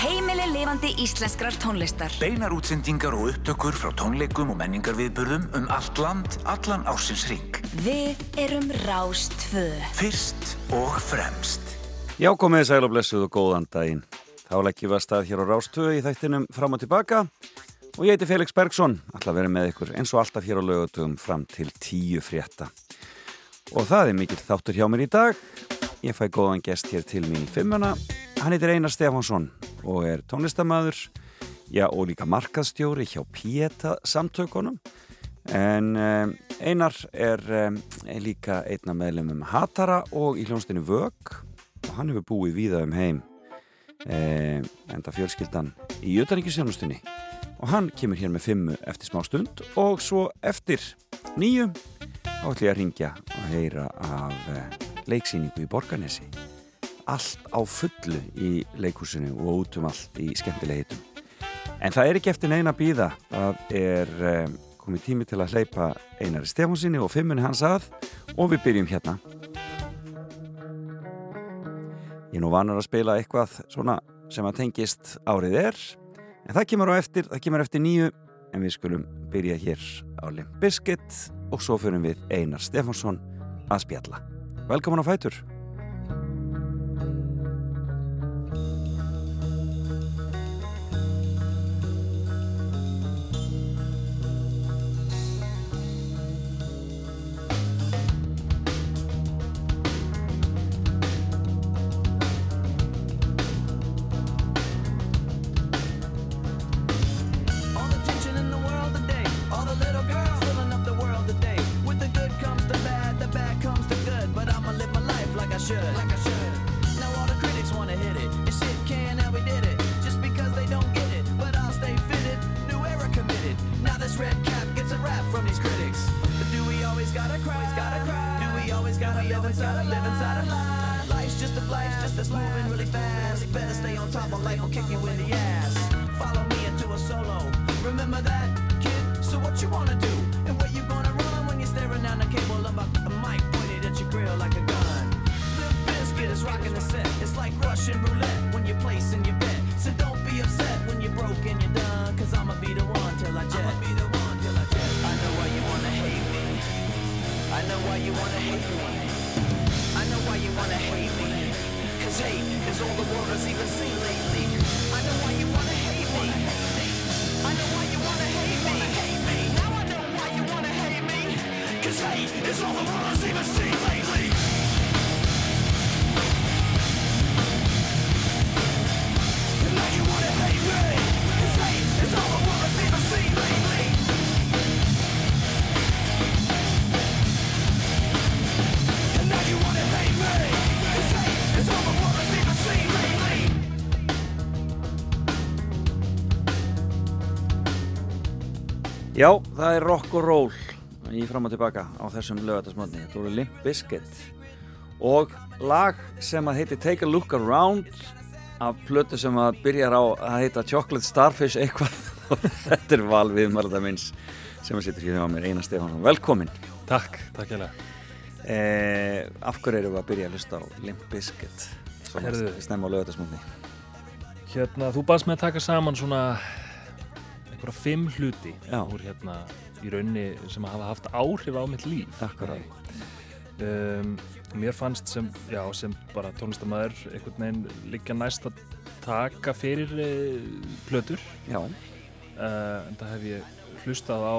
Heimili lifandi íslenskrar tónlistar. Beinar útsendingar og upptökur frá tónleikum og menningarviðburðum um allt land, allan ársins ring. Við erum Rástfö. Fyrst og fremst. Já, komið sæl og blessuð og góðan daginn. Þá leggjum við að stað hér á Rástöðu í þættinum fram og tilbaka og ég heiti Felix Bergsson, ætla að vera með ykkur eins og alltaf hér á lögutum fram til tíu frétta. Og það er mikill þáttur hjá mér í dag. Ég fæ góðan gest hér til mín í fimmuna. Hann heitir Einar Stefánsson og er tónlistamæður, já og líka markaðstjóri hjá Pieta samtökunum. En um, Einar er um, líka einna meðlumum Hatara og í hljónstinu Vög og hann hefur búið víða um heim um, enda fjölskyldan í Jötaríkisjónustunni og hann kemur hér með fimmu eftir smá stund og svo eftir nýju ég að ringja og heyra af leiksýningu í Borganesi allt á fullu í leikhúsinu og út um allt í skemmtilega hitum en það er ekki eftir neina býða það er um, komið tími til að hleypa Einari Stefánsinni og fimmunni hans að og við byrjum hérna Ég er nú vanur að spila eitthvað svona sem að tengist árið er en það kemur á eftir, það kemur eftir nýju en við skulum byrja hér á Limp Bizkit og svo fyrir við Einar Stefánsson að spjalla. Velkomin á Fætur! Já, það er rock og roll í fram og tilbaka á þessum lögatarsmotni. Þetta voru Limp Bizkit og lag sem að heiti Take a Look Around af plötu sem að byrjar á að heita Chocolate Starfish eitthvað og þetta er val við marða minns sem að sittur hér hjá mér Einar Stefánsson. Velkomin! Takk, takk hérlega. Eh, af hverju erum við að byrja að hlusta á Limp Bizkit? Svona snemma á lögatarsmotni. Hérna, þú baðst með að taka saman svona einhverja fimm hluti úr hérna í raunni sem hafa haft áhrif á mitt líf. Um, mér fannst sem, já, sem bara tónlistamæður einhvern veginn liggja næst að taka fyrir uh, plötur. Uh, en það hef ég hlustað á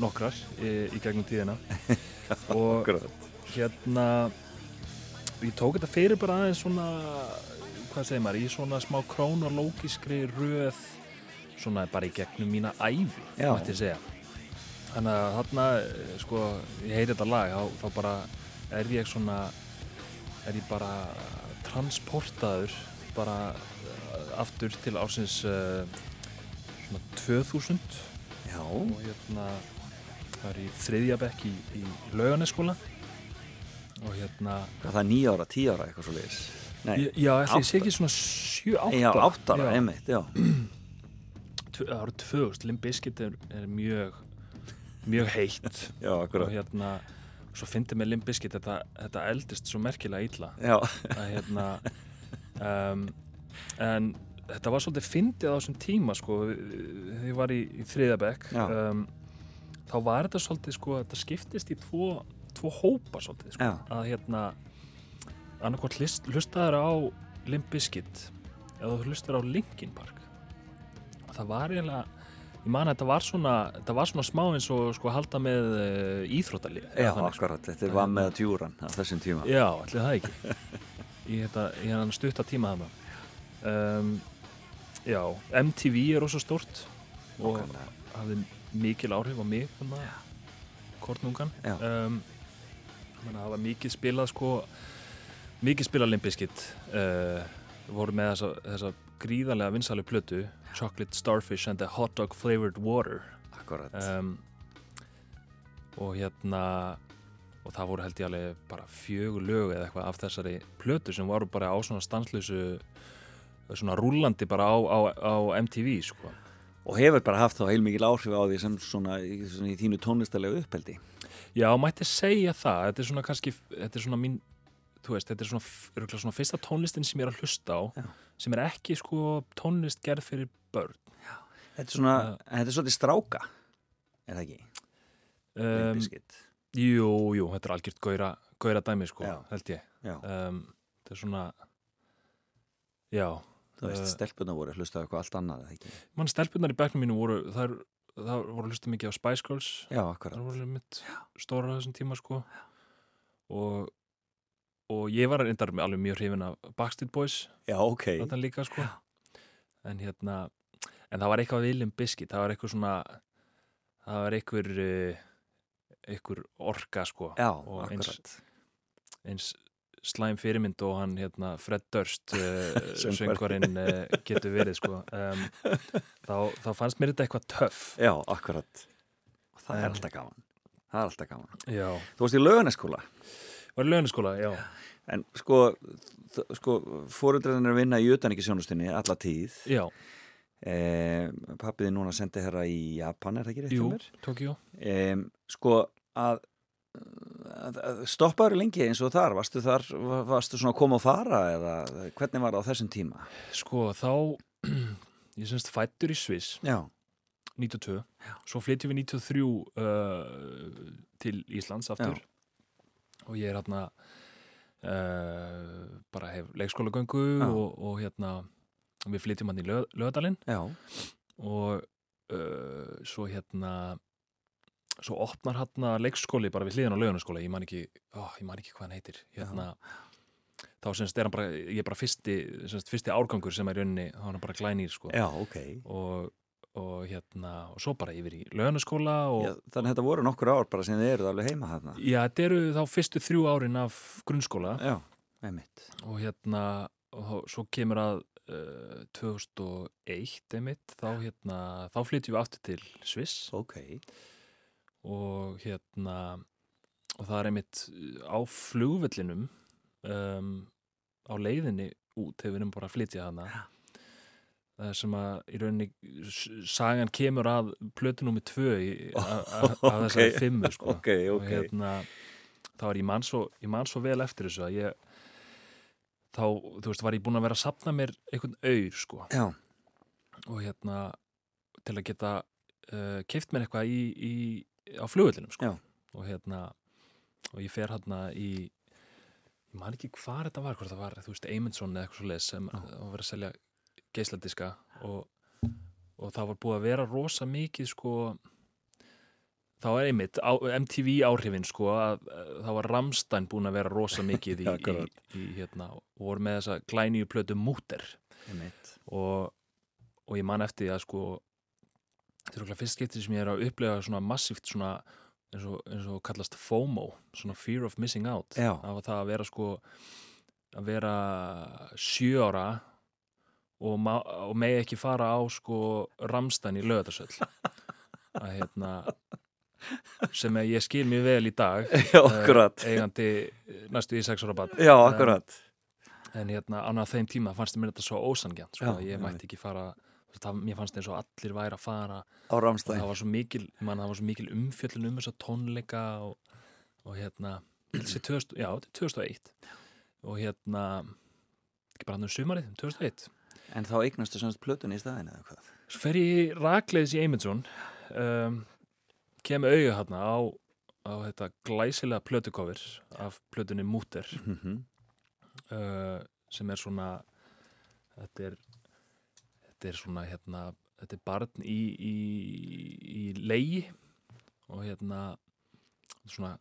nokkrar í, í gegnum tíðina. og hérna ég tók þetta fyrir bara aðeins svona hvað segir maður, í svona smá krónológiskri röð svona bara í gegnum mína æfi Já. mætti ég segja. Þannig að þarna, eh, sko ég heiti þetta lag, þá, þá bara er ég svona er ég bara transportaður bara eh, aftur til ársins uh, svona 2000 Já, og hérna það er í þriðja bekk í, í laugarneskóla og hérna Hvað, það er nýja ára, tíu ára eitthvað svo leiðis. Já, ég sé ekki svona 7-8 já, átt ára, einmitt, já. 2000, Limp Bizkit er, er mjög mjög heitt. Já, og hérna svo fyndi með Limp Bizkit þetta, þetta eldist svo merkilega Já, að hérna um, en þetta var svolítið fyndið á þessum tíma sko, ég var í, í þriðabekk um, þá var þetta svolítið sko, þetta skiptist í tvo, tvo hópa svolítið sko, að hérna annarkvæmt hlust, hlustaður á Limp Bizkit eða hlustaður á Linkin Park það var eiginlega ég man að þetta var svona, þetta var svona smá eins og sko halda með uh, íþróttalið Já, akkurat, þetta var með djúran á þessum tíma. Já, allir það ekki. Í þetta, í hann stutta tíma þarna. Um, Já, MTV er óssvo stórt og hafði mikil áhrif á mig þarna, kornungan. Já. um, þannig að það var mikið spilað sko mikið spilað limbiskitt uh, voru með þessa, þessa gríðarlega vinsælu plötu Chocolate Starfish and the Hot Dog Flavored Water. Akkurat. Um, og hérna og það voru held ég alveg bara fjögur lög eða eitthvað af þessari plötu sem voru bara á svona stanslösu svona rúllandi bara á, á, á MTV sko. Og hefur bara haft þá heilmikil áhrif á því sem svona, svona í þínu tónlistarlega uppeldi Já, mætti segja það. Þetta er svona kannski, þetta er svona mín þú veist, þetta er svona, svona fyrsta tónlistin sem ég er að hlusta á Já. sem er ekki sko tónlist gerð fyrir börn Þetta er svona, Já. en þetta er svolítið stráka Er það ekki? um, Jú, jú, þetta er algjört gaura, gaura dæmi sko, Já. held ég Já, um, þetta er svona já, þú veist, uh, stelpuna voru að hlusta á eitthvað allt annað, eða ekki? mann stelpunar í bekknum mínu voru þar voru að hlusta mikið á Spice Girls Já, akkurat voru mitt stóra þessum tíma sko og, og ég var reyndar alveg mjög hrifin af Backstreet Boys. Já, ok. Þetta líka sko. En hérna, en það var eitthvað William Biscuit, það var eitthvað svona það var eitthvað uh, eitthvað orka sko. Já, og eins, eins slæm fyrirmynd og hann hérna, Fred Durst uh, Söngvari. söngvarinn uh, getur verið sko. Um, þá, þá fannst mér þetta eitthvað töff. Já, akkurat. Og það er En- alltaf gaman. Það er alltaf gaman. Já, Þú varst í laugarneskóla var í launaskóla, já. En sko, sko fóruðræðin er að vinna í utanrikisjónustinni alla tíð. Já, eh, Pappiði núna sendi herra í Japan, er það ekki rétt jú, hjá mér? Tokjó Eh, sko, að, að, að stoppaður lengi eins og þar varstu þar, va- varstu svona að koma og fara eða hvernig var það á þessum tíma? sko, þá ég semst fættur í Sviss. Já, 92, svo flytjum við 93 uh, til Íslands aftur og ég er hérna uh, bara hef leikskólagöngu Já. og, og hérna við flytjum hann í lög, lögadalinn já, og uh, svo hérna svo opnar hérna leikskóli bara við hliðan á lögunaskóla ég man ekki, ó, ég man ekki hvað hann heitir. Hérna þá semst er hann bara, ég er bara fyrsti semst, fyrsti árgangur sem er í rauninni þá er hann bara glænýr sko. Já, ok. Og, og hérna og svo bara yfir í já, Þannig að þetta voru nokkur ár bara sem þið eruð alveg heima þarna. Já, þetta eru þá fyrstu þrjú árin af grunnskóla. Já, einmitt. Og hérna og þá, svo kemur að uh, 2001 einmitt, þá hérna þá flytjum við aftur til Sviss. Ok, og hérna og það er einmitt uh, á flugvellinum um, á leiðinni út þegar við bara að flytja hana það er sem að í rauninni sagan kemur að plötu nummi tvö að, að, að þessari fimmu sko. ok, og ok hérna þá er ég man svo, ég man svo vel eftir þessu að ég þá, þú veist, var ég búin að vera að sapna mér einhvern auður sko Já, og hérna til að geta uh, keift mér eitthvað í, í, á flugvellinum sko. Já. og hérna og ég fer hérna í ég man ekki hvað þetta var, hvort það var þú veist, Eymundsson eða eitthvað svo leis sem var verið að selja geisladiska og, og það var búið að vera rosa mikið sko þá er einmitt á, MTV áhrifin sko að, að þá var Ramstein búin að vera rosa mikið í, í, í hérna og voru með þessa glænýju plötu Múter. Og, og ég man eftir að sko þetta er okkur fyrst skiptið sem ég er að upplega svona massíft svona eins og, eins og kallast FOMO svona Fear of Missing Out. Já. af það að vera sko að vera sjö ára og, og megi ekki fara á sko Ramstein í lögatarsöll að hérna sem að ég skil mjög vel í dag Já, eh, eigandi næstu í sex ára bann Já, akkurat. en hérna annað þeim tíma fannst mér þetta svo ósangjant sko, Já, að ég mætti ekki fara það, mér fannst eins og allir væri að fara. Á og Ramstein. Það var svo mikil, man, var svo mikil umfjöllun um þessa tónleika og, og hérna 2000, já, þetta er 2001 og hérna ekki bara hann um sumarið, 2001 En þá eignastu semst plötun í staðinu eða hvað? Svo fer ég rakleiðis í Eymundsson um, kemur auga hérna á, á þetta glæsilega plötukofir af plötunni Múter Mm -hmm. uh, sem er svona þetta er þetta er svona hérna þetta er barn í, í, í leigi og hérna svona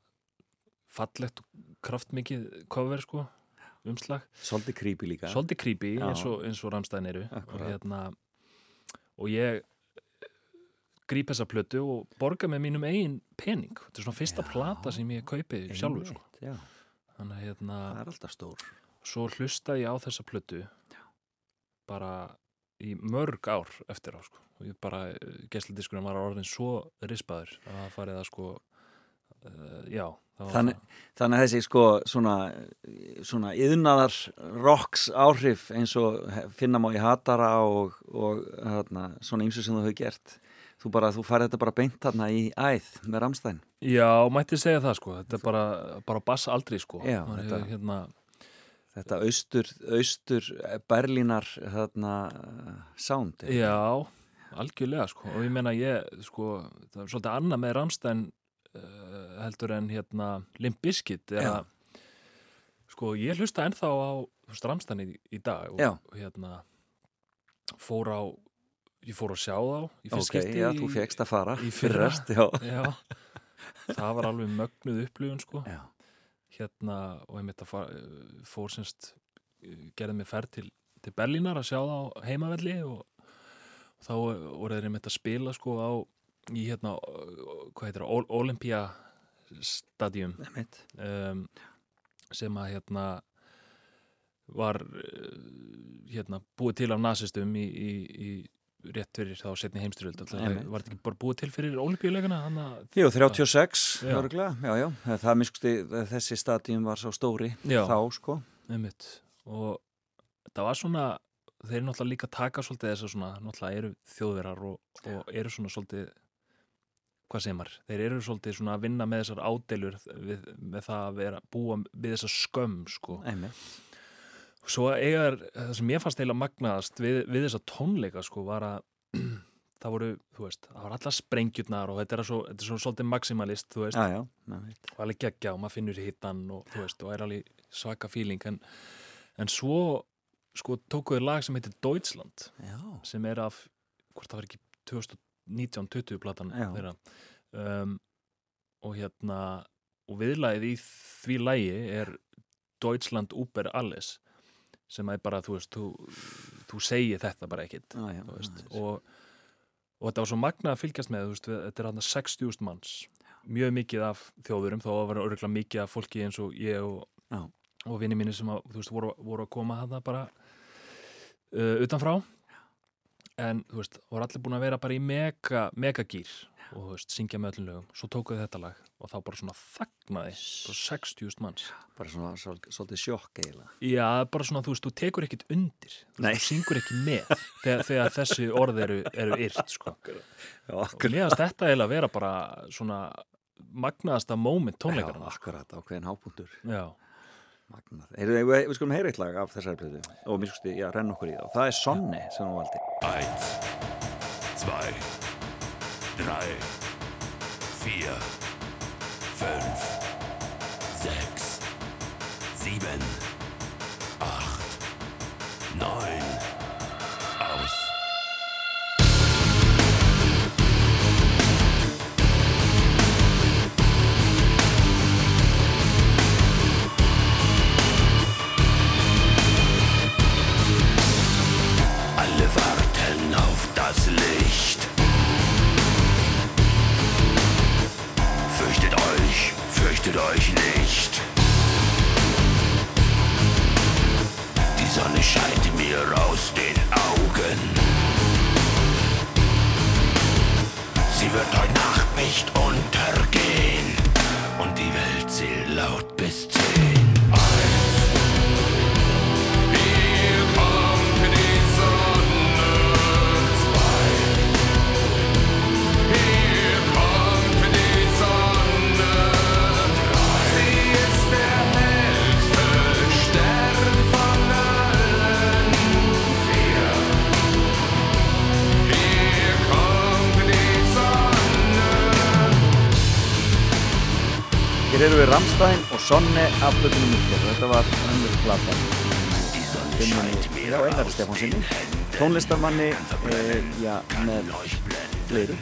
fallegt og kraftmikið cover sko umslag Svolítið creepy líka. svolítið creepy Já. eins og, eins og Ramstein eru og hérna og ég gríp þessa plötu og borga með mínum eigin pening þetta er svona fyrsta Já. plata sem ég kaupi sjálfur sko. Já, þannig að hérna það er alltaf stór. svo hlustaði ég á þessa plötu bara í mörg ár eftir á sko. og ég bara, gesladiskurinn var orðin svo rispaður að það farið að sko uh, já Þannig, þannig að þessi sko svona, svona yðnaðar rocks áhrif eins og finna má í hatara og, og þarna, svona ýmsu sem þú hefur gert. Þú bara, þú farið þetta bara beint þarna í æð með Ramstein. já, mætti segja það sko þetta er bara, bara bass aldrei sko Já, þetta- hefur, hérna, Þetta austur, austur Berlínar þarna sound. Já, algjörlega sko og ég meina ég sko það er svolítið annað með Ramstein heldur en hérna Limp Bizkit að sko ég hlusta ennþá á Ramstein í, í dag og, og hérna fór á ég fór að sjá þá í fyrst Ok, skipti já, þú fegst að fara. í fyrra. Fyrrast, já. Já, það var alveg mögnuð upplifun sko hérna og ég mitt að fara, fór semst gerði mig ferð til, til Berlínar að sjá það á heimavelli og þá voru þeir einmitt að spila sko á í hérna, hvað heitir það, Olympia Stadium. Einmitt. um, sem að hérna var eh, hérna búið til af nasistum í, í, í rétt fyrir þá setni heimstyrjöld var þetta ekki bara búið til fyrir olimpíuleikana Jú, 36, Já. já, já, það miskusti, þessi stadíum var svo stóri þá, sko. einmitt. Og það var svona þeir eru náttúrulega líka að taka svolítið þess að svona náttúrulega eru þjóðverar og, og eru svona svolítið hvað segir maður, þeir eru svolítið svona að vinna með þessar ádelur við, með það að vera búa við þessa skömm sko. Einmitt. Svo eiga þær, það sem ég fannst eiginlega magnaðast við, við þessa tónleika sko var að það voru, þú veist, það var allar sprengjurnar og þetta er svo, þetta er svo svolítið maximalist, þú veist, Já, já, og alveg geggja og maður finnur hittan og þú veist, og er alveg svaka feeling. En, en svo sko tókuðu lag sem heitir Deutschland Já, sem er af, hvort það var ekki 2019-20 platan þeirra. Um, og hérna og viðlagið í því lagi er Deutschland Uber Alles sem er bara, þú veist, þú, þú segir þetta bara ekkit já, já. og, og þetta var svo magnað að fylgjast með, veist, við, þetta er hann 60.000 manns, mjög mikið af þjóðurum, þó að vera örgulega mikið af fólki eins og ég og, og vinni mínir sem að, veist, voru, voru að koma að það bara uh, utanfrá en, þú veist, voru allir búin að vera bara í mega, megagýr og, þú veist, syngja með öllum lögum, svo tókuðu þetta lag og þá bara svona þagnaði bara 60.000 manns Bara svona svol- svolítið sjokk eiginlega. Já, bara svona, þú veist, þú tekur ekkit undir þú, syngur ekki með þegar, þegar þessi orð eru, eru yrt sko. Já, og finnst þetta eiginlega að vera bara svona magnaðasta moment Já, tónleikarna sko. akkurat, ákveðin hápunktur. Já, Magnað. Við, skulum heyra eitt lag af þessari plötu og mér skusti, já, renn okkur í það. Og það er Sonne sem hún valdi. Eins, zwei, tónlistarmanni e, já, með fleiru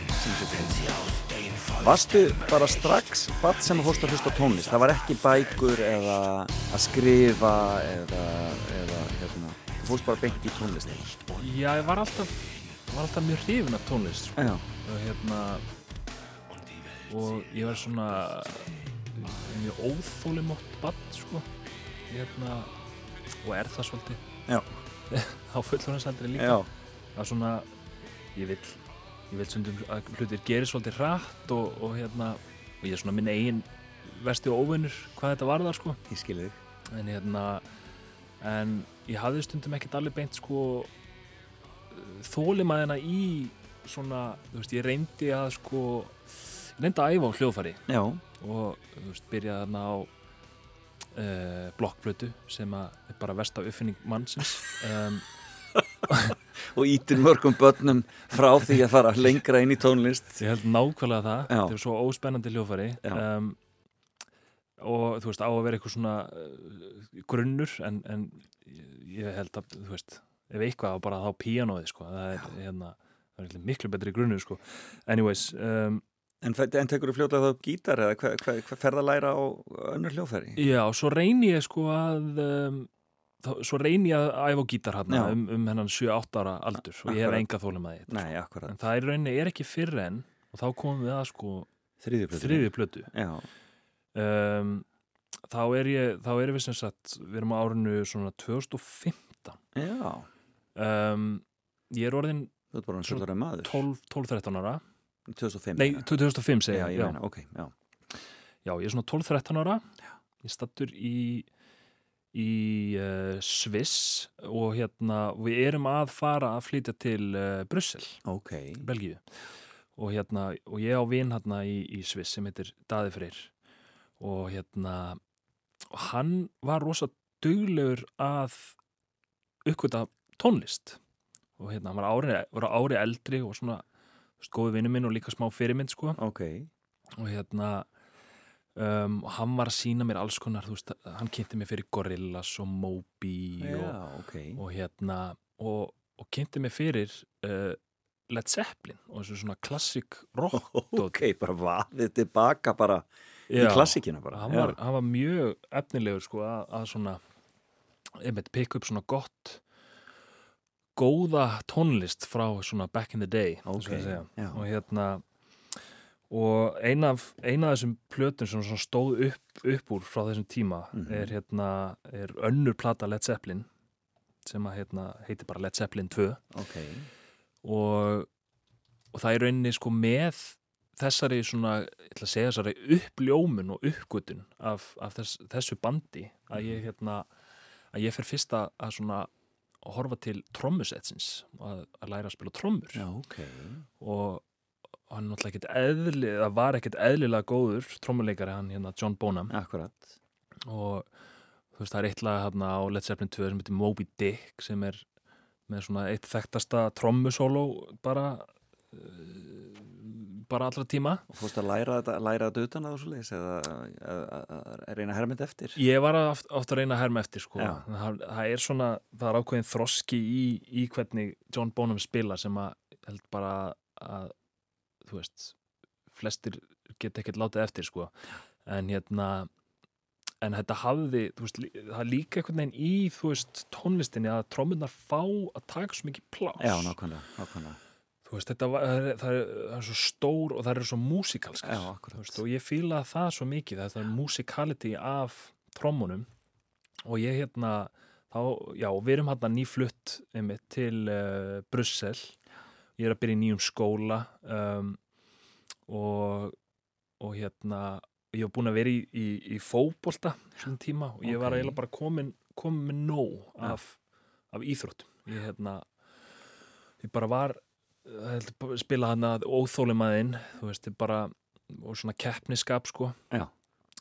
Varstu bara strax hvað sem að fórst að hlusta á tónlist? Það var ekki bækur eða að skrifa eða, eða hérna, þú fórst bara beint í tónlist Já, ég var alltaf, var alltaf mjög hrifin af tónlist sko. Og hérna og ég var svona mjög óþólimótt bann sko hérna, og er það svolítið Já. á fullorðansaldri líka. Já, er svona ég vil, ég vil sundum að hlutir gerir svolítið rætt og, og hérna og ég er svona minn eigin vesti og óvinnur hvað þetta varðar sko. Ég skilði þig. En hérna en ég hafði stundum ekkert alveg beint sko þólimaðina í svona, þú veist, ég reyndi að sko, reyndi að æfa á hljóðfæri. Já, og þú veist, byrjaði þarna á uh, blokkflötu sem er bara versta uppfinning mannsins um, og ítir mörgum börnum frá því að fara lengra inn í tónlist ég held nákvæmlega það Já. þetta er svo óspennandi hljóðfæri Já. um, og þú veist, á að vera eitthvað svona uh, grunnur en, en ég held að, þú veist ef eitthvað bara þá píanóið sko. það er, hérna, það er miklu betri grunnur sko. anyways um, En, en tekur þú fljótlega þá upp gítar eða hvað hva, hva ferð að læra á önnur hljóðfæri? já, svo reyni ég sko að um, þá, svo reyni ég að æfa á gítar hann um, um hennan 7-8 ára aldur og ég hef Akkurat. enga þólum að þetta Nei, akkurat. En það er rauninni er ekki fyrr en og þá komum við að sko þriði plötu. um, þá er ég þá erum við sem sagt, við erum á árinu svona 2015 já. Um, ég er orðin Þú ert bara hann Svona svolítið maður. 12 12-13 ára 2005 nei, meina. 2005 Já, segja ég já, meina, ok, já. Já, ég er svona 12-13 ára. Ég stattur í í uh, Sviss og hérna við erum að fara að flytja til uh, Brussel, Ok, Belgíu. Og hérna, og ég á vin hérna í, í Sviss sem heitir Daði Freyr. Og hérna og hann var rosa duglegur að uppkvita tónlist. Og hérna, hann var ári, var ári eldri og svona, góði vinnu minn og líka smá fyrirmynd, sko. Ok. Og hérna um, hann var að sína mér alls konar veist, hann kynnti mér fyrir Gorillaz og Moby Já, og, ok. og hérna og, og kynnti mér fyrir uh, Led Zeppelin og þessu svona klassik rock Ok, bara vaðið tilbaka bara í klassikina bara. hann var, hann var mjög efnilegur sko að, að svona einmitt pikka upp svona gott góða tónlist frá svona back in the day Ok, skal ég segja. já. og hérna og eina af, eina af þessum plötum sem stóð upp, upp úr frá þessum tíma Mhm. er hérna er önnur plata Led Zeppelin sem að hérna heitir bara Led Zeppelin 2 Ok, og, og það er rauninni sko með þessari svona, ég ætla að segja þessari uppljómun og uppgötun af, af þess, þessu bandi að ég hérna, að ég fer fyrst að svona að horfa til trommusetsins að, að læra að spila trommur. Já, ok. Og hann náttúrulega ekkert eðli, það var ekkert eðlilega góður trommuleikari hann hérna John Bonham. Akkurat. Og þú veist það er eitt lag hérna á Led Zeppelin 2 sem heitir Moby Dick sem er með svona eitt þekktasta trommusóló bara uh, bara allra tíma. Og fórst að læra þetta, læra þetta utan að þessu leys eða að- reyna að hermynd eftir? Ég var oft, að reyna að herma eftir sko. Það, það er svona það er ákveðin þroski í, í hvernig John Bonham spila sem að held bara að þú veist flestir geta ekkert látið eftir sko. en hérna en þetta hafði, þú veist, það líka einhvern veginn í, þú veist, tónlistinni að trómmunar fá að taka svo mikið plás Já, nákvæmlega, nákvæmlega veist, þetta var, það, er, það, er, það er svo stór og það eru svo músikalskar og ég fíla það svo mikið það er musikality af trommunum. Og ég hérna þá, já, við erum hérna nýflutt einmitt, til uh, Brussel. Ég er að byrja í nýjum skóla um, og og hérna ég var búin að vera í, í, í fótbolta svona tíma og ég var Ok. eiginlega bara komin, komin með nóg af, af íþróttum. Ég hérna ég bara var spila hann að óþólimaðinn þú veist, bara og svona keppniskap sko Já.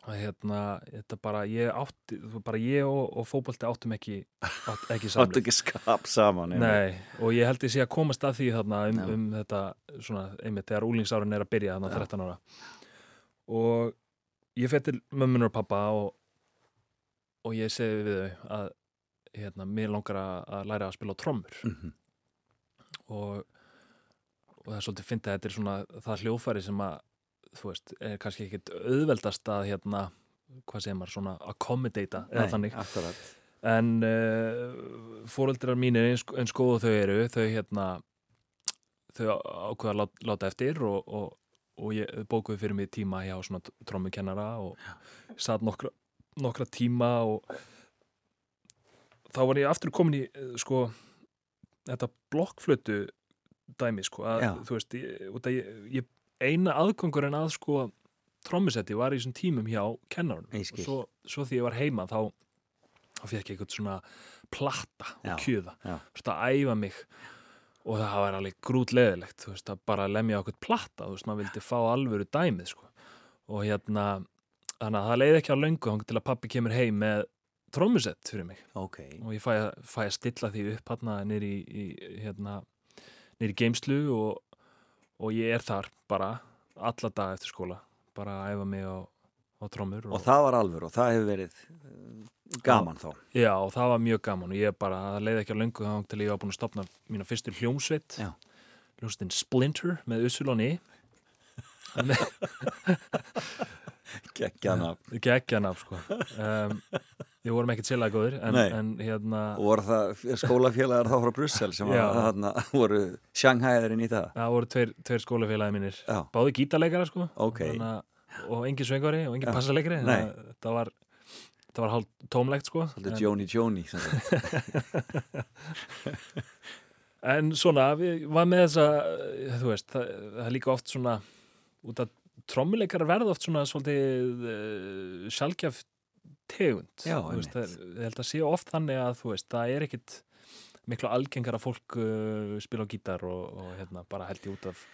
að hérna, þetta bara ég átti, bara ég og, og fótbolti áttum ekki, átt, ekki Áttu samlið ekki skap saman. Nei, og ég held ég sé að komast að því þarna um, um þetta svona, einmitt þegar úlingsárun er að byrja þarna Já. 13 ára og ég fyrir til mömmunar og pappa og, og ég segi við þau að hérna, mér langar að, læra að spila á trommur Mhm. og, og það er svolítið fyndið að þetta er svona það hljófæri sem að þú veist, er kannski ekkit auðveldast að hérna, hvað segir maður, svona accommodata eða þannig akkurat. en uh, fóreldrar mínir eins, eins góð og þau eru þau hérna þau ákveða að lát, láta eftir og, og, og ég þau bókuðu fyrir mig tíma hjá svona trommukennara og satt nokkra, nokkra tíma og þá var ég aftur komin í eh, sko þetta blokkflötu dæmi sko að, þú veist, ég, ég, ég eina aðgöngur en að sko trommusetti var í þessum tímum hjá kennarun Ég og svo, svo því ég var heima þá, þá fekk ég eitthvað svona platta Já, og kjöða já. þú veist, að æfa mig og það var alveg grútleðilegt þú veist, að bara lemja okkur platta þú veist, maður vildi fá alvöru dæmið sko. og hérna þannig að það leiði ekki á löngu til að pappi kemur heim með trommusett fyrir mig Ok. og ég fæ fæ að stilla því upp hérna nýri í, í hérna nýri geimslu og, og ég er þar bara alla dag eftir skóla bara að æfa mig á, á trommur Og það var alveg og það hefur verið uh, gaman þá. Já, og það var mjög gaman og ég bara, leiði ekki á löngu þá til ég var búin að stopna mína fyrstu hljómsveit. Hljómsveitin Splinter með Usuloni Gekkjana. geggjanaf sko. Um, við vorum ekkert sérlega góðir en, en hérna Og voru það skólafélagar þá frá Brussel sem að, þarna, voru sjanghæðurinn í það? það voru tveir, tveir skólafélagi mínir Já. báði gítarleikara sko Ok. Þannig að- og engin svengari og engin Já. passaleikari Nei. það var, það var hálf tómlegt sko en, sem sagt. en svona, við var með þessa þú veist, það, það er líka oft svona út að trommuleikar verða oft svona svolítið uh, sjálfgjaf tegund Já, veist, það, ég held að sé oft þannig að veist, það er ekkit miklu algengar að fólk uh, spila á gítar og, og hérna, bara held ég út af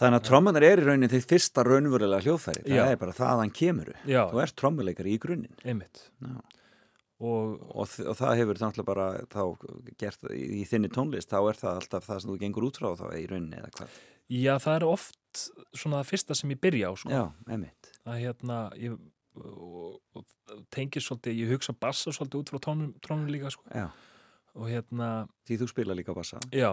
Þannig að trommunar er í raunin þitt fyrsta raunverulega hljóðfæri. Það Já. er bara það hann kemur. já, Þú ert trommuleikari í grunninn. einmitt og Og, og það hefur náttúrulega bara þá gert í, þinni tónlist, þá er það alltaf það sem þú gengur út frá þá í rauninni eða hvað. já, það er oft svona það fyrsta sem ég byrja á sko. Já, einmitt. að hérna ég, og, og tengir svolítið, ég hugsa bassa svolítið út frá tónum, tónum líka sko. Og hérna, Því þú spila líka bassa. já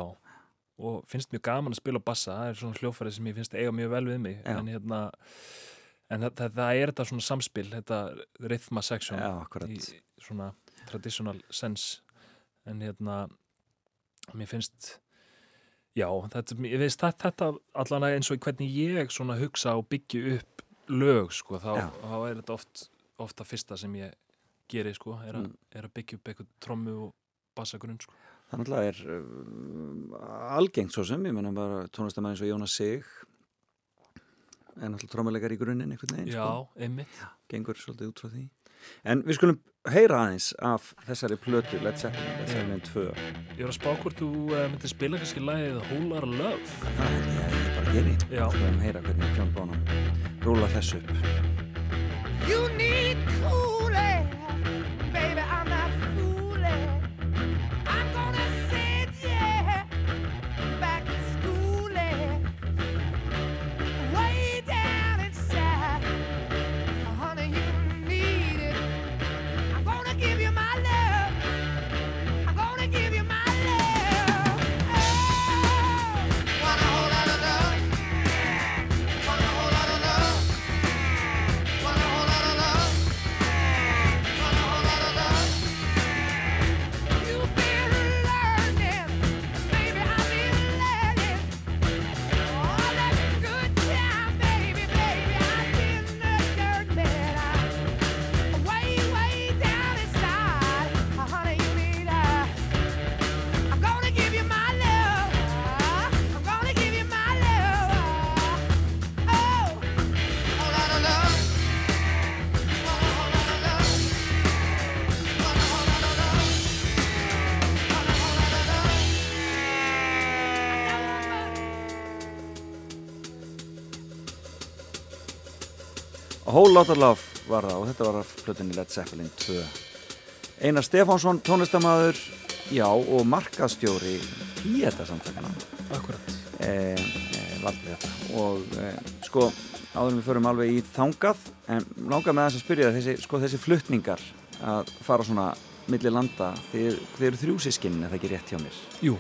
og finnst mjög gaman að spila bassa það er svona hljófæri sem ég finnst eiga mjög vel við mig Já. en hérna en það, það, það er þetta svona samspil þetta rhythma section Já, í svona traditional sense en hérna mér finnst já, þetta, ég veist þetta, allan eins og hvernig ég svona hugsa og byggja upp lög sko, þá, þá er þetta oft ofta fyrsta sem ég geri sko, er, a, Mm. er að byggja upp eitthvað trommu og bassagrunn sko. Það náttúrulega er um, algengt svo sem, ég menna bara tónlistamæður eins og Jónas Sig en náttúrulega trommuleikar í grunninn einhvern veginn, já, sko, einmitt gengur svolítið út frá því. En við skulum heyra aðeins af þessari plötu Led Zeppelin, Led Zeppelin 2. Ég var að spá hvort þú uh, myndir spila kannski lagið Whole Lotta Love Það held ég að ég bara geri. Já. Við skulum heyra hvernig John Bonham rúla þessu upp. Love var það og þetta var af plötunni Led Zeppelin 2. Einar Stefánsson, tónlistamæður, já, og markastjóri píeta samtakana. Akkurat e, e, valdið þetta og e, sko áður en við förum alveg í þangað en langar með þess að spyrja þessi, sko, þessi fluttningar að fara svona milli landa, þeir, þeir eru þrjúsískinn er það ekki rétt hjá mér? Jú,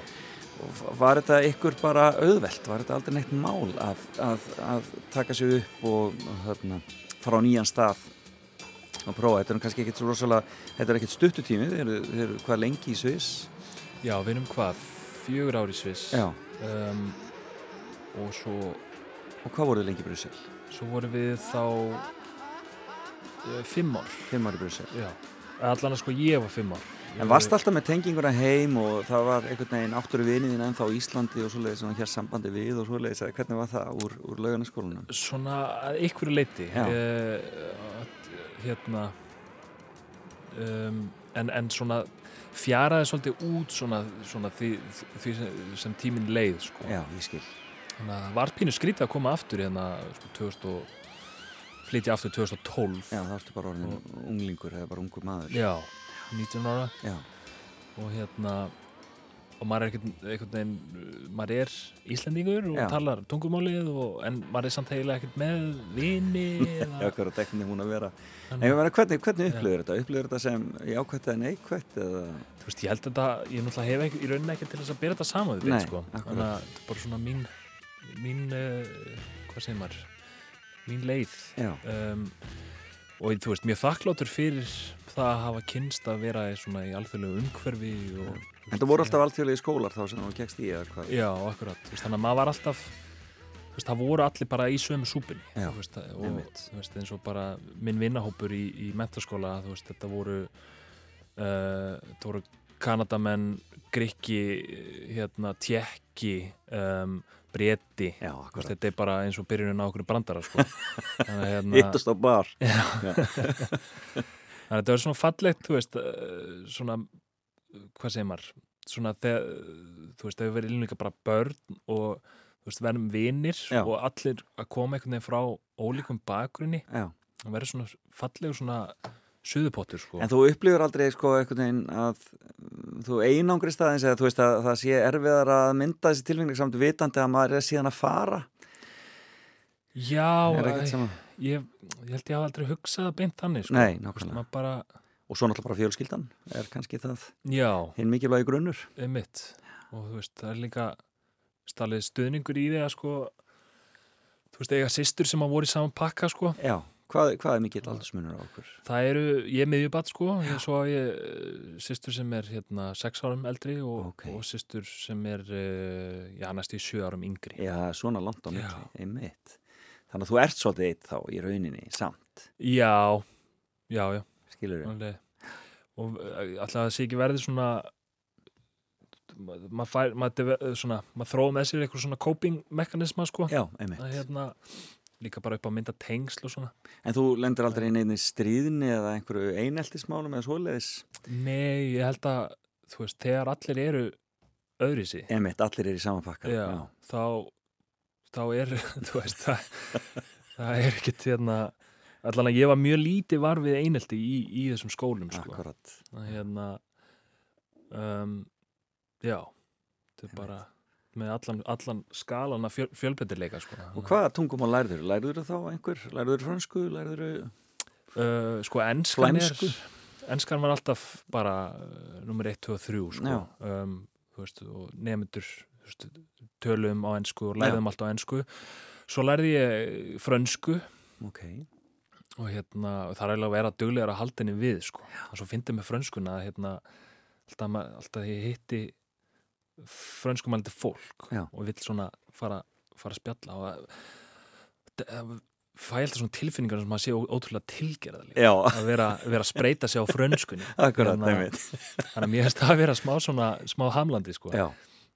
var þetta ykkur bara auðvelt? Var þetta aldrei neitt mál að, að, að taka sig upp og, og þarna, fara á nýjan stað og prófa, þetta er kannski ekkit svo rosalega þetta er ekkit stuttutími, þeir eru, þeir eru hvað lengi í Sviss? Já, við erum hvað fjögur ári Sviss. Já, um, og svo, og hvað voruð þið lengi í Brussel? svo vorum við þá uh, fimm ár. Fimm ári í Brussel. Já, allan að sko ég var fimm ár En varst alltaf með tenginguna heim og það var einhvern veginn áttur í viniðin ennþá á Íslandi og svoleiðis sem hér sambandi við og svoleiðis eða hvernig var það úr, úr laugarnaskólanum? svona að ykkur leiti uh, hérna um, en, en svona fjaraði svolítið út svona, svona því, því sem, tíminn leið sko. Já, ég skil. þannig að það var pínu skrítið að koma aftur hérna sko, 2000 og flytja aftur 2012 Já, það ertu bara orðin unglingur eða bara ungur maður. Já, 19 ára Já, og hérna og maður er einhvern veginn maður er Íslendingur og Já. talar tungumálið og, en maður er samt eiginlega ekkert með vini eða, já hvað er hún að vera. En ég meina, hvernig, hvernig upplifir þetta? Upplifir þetta sem jákvætt eða neikvætt eða? þú veist, ég held að þetta, ég náttúrulega hef ekki, í rauninni ekki til þess að bera þetta saman við sko. akkurat. þannig að þetta er bara svona mín mín, uh, hvað segir maður mín leið um, og þú veist, mjög þakkláttur fyrir það að hafa kynst að vera í svona í alþjóðlegu umhverfi og, það voru alltaf alþjóðlega skólar þá sem þú gegst í eða hvað? já, akkurat, veist, þannig að maður var alltaf þú veist, það voru allir bara í sömu súpinni Já, veist, og þú veist, eins og bara minn vinnahópur í, í mentaskóla þú veist, þetta voru uh, þetta voru Kanadamenn Grikki, hérna Tjekki um, Breti Já, þetta er bara eins og byrjunin á okkur brandara sko. hérna, Hittast á bar. þannig að þetta var svona fallegt þú veist, uh, svona hvað segir maður svona þegar, þú veist, þau verið líka bara börn og þú veist, verðum vinir Já. og allir að koma einhvern veginn frá ólíkum bakgrunni það verður svona fallegur svona suðupottur sko En þú upplifir aldrei sko einhvern veginn að mm, þú einangrist aðeins eða þú veist að það sé erfiðar að mynda þessi tilfengning samt vitandi að maður er síðan að fara. Já, að... ég, ég held ég hafa aldrei hugsað beint þannig sko. Nei, nákvæmlega. bara, Og svo náttúrulega bara fjölskyldan er kannski það já, hinn mikilvægi grunnur. einmitt og þú veist, það er líka stalið stuðningur í því að sko þú veist, eiga systur sem að voru í saman pakka sko Já, hvað, hvað er mikill aldursmunur á okkur? það eru, ég er miðjubatt sko ég svo að ég, eh, systur sem er hérna sex árum eldri og, Ókei. og systur sem er uh, já, næstu í sjö árum yngri Já, svona langt á milli, Já. einmitt. Þannig að þú ert svolítið eitt þá í rauninni samt, já, já, já skilur alveg. og eh, alltaf að það sé ekki verði svona ma- maður maður, svona, maður þróa með sér eitthvað svona coping mekanisma sko Já, einmitt. að hérna líka bara upp að mynda tengsl og svona En þú lendur aldrei inn einni stríðni eða einhverju eineltismálum eða svoleiðis? nei, ég held að þú veist, þegar allir eru öðri sig Einmitt, allir er í sama pakka. já, þá þá er, þú veist það, það er ekkert hérna allan að ég var mjög lítið var við einelti í, í þessum skólum sko. Akkurat. hérna um, já þetta er bara með allan, allan skalan af fjöl, fjölbreytileika sko. Og hvaða tungumál lærður? Lærður þá einhver? Lærður fransku? Lærður uh, sko enskan er enskan var alltaf bara uh, nummer 1, 2 og 3 sko. Já. um, veist, og nefndur tölum á ensku og lærðum allt á ensku svo lærði ég frönsku Ok. og hérna, það er eiginlega að vera duglegar að halda henni við sko. og svo fyndi með frönskuna hérna, alltaf, alltaf ég hitti frönskumældi fólk Já. og vill svona fara, fara að spjalla og að, að fæ alltaf svona tilfinningar sem maður sé ótrúlega tilgerða líka Já, að vera, vera að spreita sig á frönskunni. Akkurat, Hérna, þannig að mér finnst það að vera smá svona smá hamlandi sko.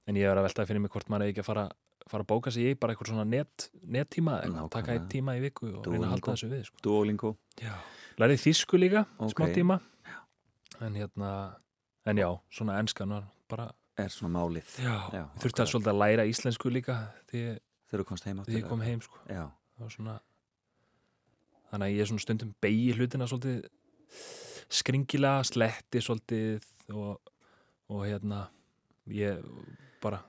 En ég er að velta að finna mig hvort maður er ekki að fara fara að bóka sig í bara eitthvað svona net, nettíma eða eitthvað, taka einn tíma í viku og reyna að halda þessu við sko. Duolingo. lærið þýsku líka, smá Ok. tíma. En hérna en já, svona enskan var bara Er svona málið. já, Já, þurfti að svolítið að læra íslensku líka því Þegar þú komst heim því ég kom heim sko. Svona þannig að ég er svona stundum beigi hlutina svolítið skringilega, sletti svolítið og, og hérna ég bara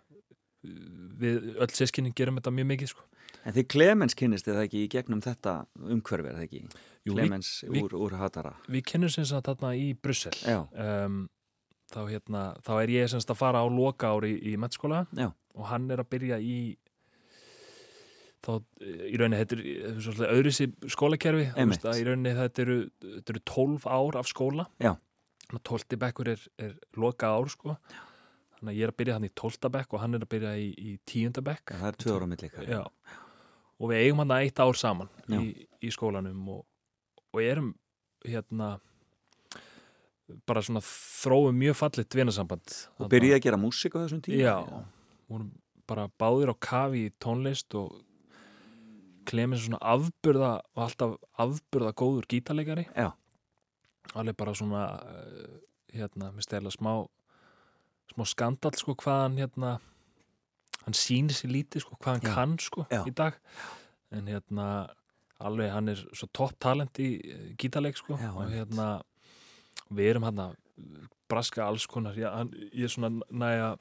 við öll sískinni gerum þetta mjög mikið sko. En þið Clemens kynnist þið það ekki í gegnum þetta umhverfi, er það ekki? Jú, Clemens við- úr, úr Hatara. við kennum sem sagt þarna í Brussel um, þá, hérna, þá er ég semst að fara á loka ári í, í mennskóla já, og hann er að byrja í þá í rauninni þetta er svolítið öðru sér skólakerfi veist í rauninni þetta eru, þetta eru 12 ár af skóla Já. Þannig að 12 bekkur er, er loka ár sko þannig að ég er að byrja hann í 12 bekk og hann er að byrja í, í 10 bekk það er tvö ára á milli ykkar. Já. og við eigum hann að eitt ár saman Já. í, í skólanum og, og erum hérna bara svona þróum mjög fallit dvinasamband Og byrjaði að gera músík á þessum tíma? Já, vorum bara báðir á kafi í tónlist og Clemens svona afburða og alltaf afburða góður gítarleikari Já. alveg bara svona uh, hérna, mér stela smá smá skandal sko hvað hann hérna hann sýnir sér lítið sko hvað hann Já. kann sko Já. í dag en hérna alveg hann er svo topp talent í eh, gítarleik sko Já, og hérna við erum hann braska alls konar ég, hann, ég er svona næja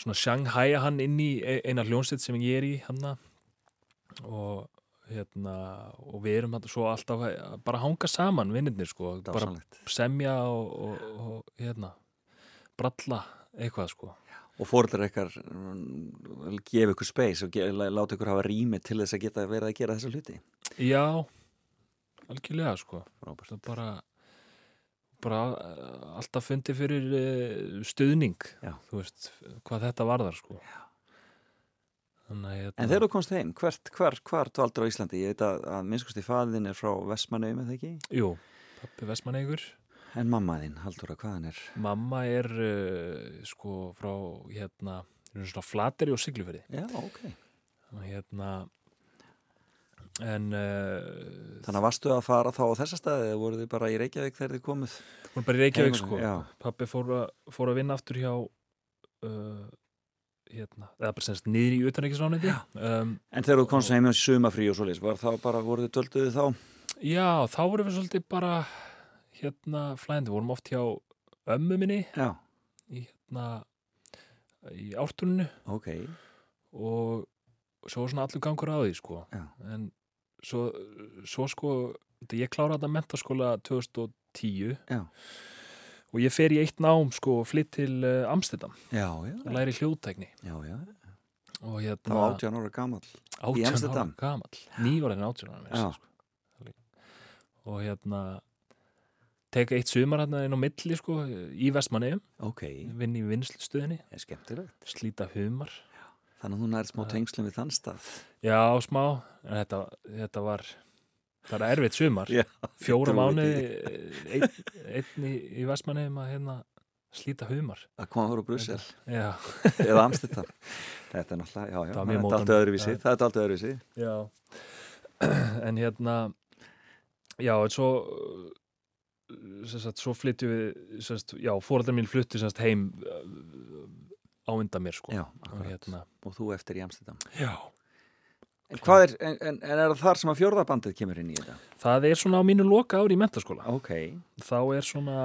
svona sjanghæja hann inn í e- eina hljónsitt sem ég er í hann og hérna og við erum hann svo alltaf að bara hanga saman vinnirnir sko. Bara semja og, og, og hérna bralla eitthvað sko. Og fóröldar ykkar mm, gefa ykkur space og ge- lá- láta ykkur hafa rými til þess að geta verið að gera þessa hluti. já, algjörlega sko. Frábært. það er bara bara eh, alltaf fundi fyrir eh, stuðning Já. þú veist, hvað þetta varðar sko þannig að En þegar þú komst heim, hvert, hvar, hvar dvaldur á Íslandi? Ég veit að, að minnskosti faðin er frá Vestmannaum, eða ekki? jú, pappi Vestmannegur En mamma þín, Halldóra, hvaðan er? mamma er uh, sko frá hérna flateri og sigluferi Já, ok. hérna en uh, Þannig að varstu að fara þá á þessa staði eða voru þið bara í Reykjavík þegar þið komuð? hún er bara í Reykjavík Heima, sko já. pappi fór að, fór að vinna aftur hjá uh, hérna eða bara semst niður í utanreikisránandi um, En þegar þú komst heim á sumafrí og svoleiðis, var þá bara, voru þið dölduðið þá? já, þá vorum við svolítið bara hérna flæðandi, vorum oft hjá ömmu minni Já, í hérna í ártuninu ok. og svo var svona allur gangur á því sko Já. en svo, svo sko ég kláraði þetta mentaskóla 2010 Já. og ég fer í eitt nám sko og flytt til uh, Amsterdam Já, já, og læri hljóðtækni og Það hérna var 18 ára gamall. 18 Amsterdam? ára gamall nývarinn 18 ára að sko. og hérna teka eitt sumar hérna inn á milli sko í Vestmanneum Ok, vinn í það skemmtilegt. slíta humar Þannig að hún er smá tengslum við þann stað. Já smá. En þetta, þetta var það er erfitt sumar. Já, fjóra ég trúi mánuði einn, í, í Vestmanneum að hérna slíta humar. Að koma frá Brussel. Eða Amsterdam. Þetta er náttúrulega, já, já, Það er allt öðruvísi. Það er allt öðruvísi. já. En hérna já, en svo sagt, svo flytjum við sagt, já, fóreldrar mín fluttu sem sagt, heim uh, á undan mér sko. Já, og akkurat. hérna. Og þú eftir í Amsterdam. já, En er, en, en er það þar sem að fjórðabandið kemur inn í þetta? það er svona á mínu loka ári í mentaskóla Ok, þá er svona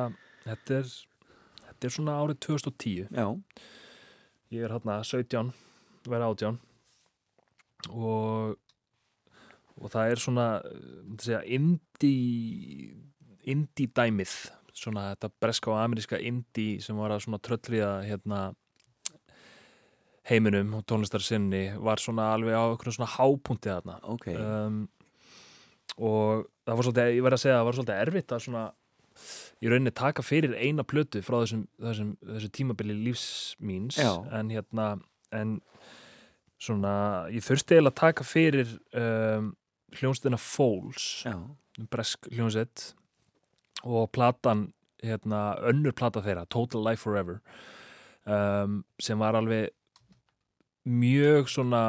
þetta er, þetta er svona árið 2010 já, ég er hérna 17 verið 18 og og það er svona myndi segja, indie indie dæmið. Svona þetta breska og ameríska indie sem var að svona tröllriða hérna heiminum og tónlistar sinni var svona alveg á einhvern svona hápunti þarna ok. um, og það var svolítið, ég verð að segja að það var svolítið erfitt að svona í rauninni taka fyrir eina plötu frá þessum, þessum, þessu tímabili lífs míns Já. en hérna en svona, ég þurfti eiginlega að taka fyrir um, hljónstina Fouls já, bresk hljónsett og platan hérna, önnur plata þeirra, Total Life Forever um, sem var alveg mjög svona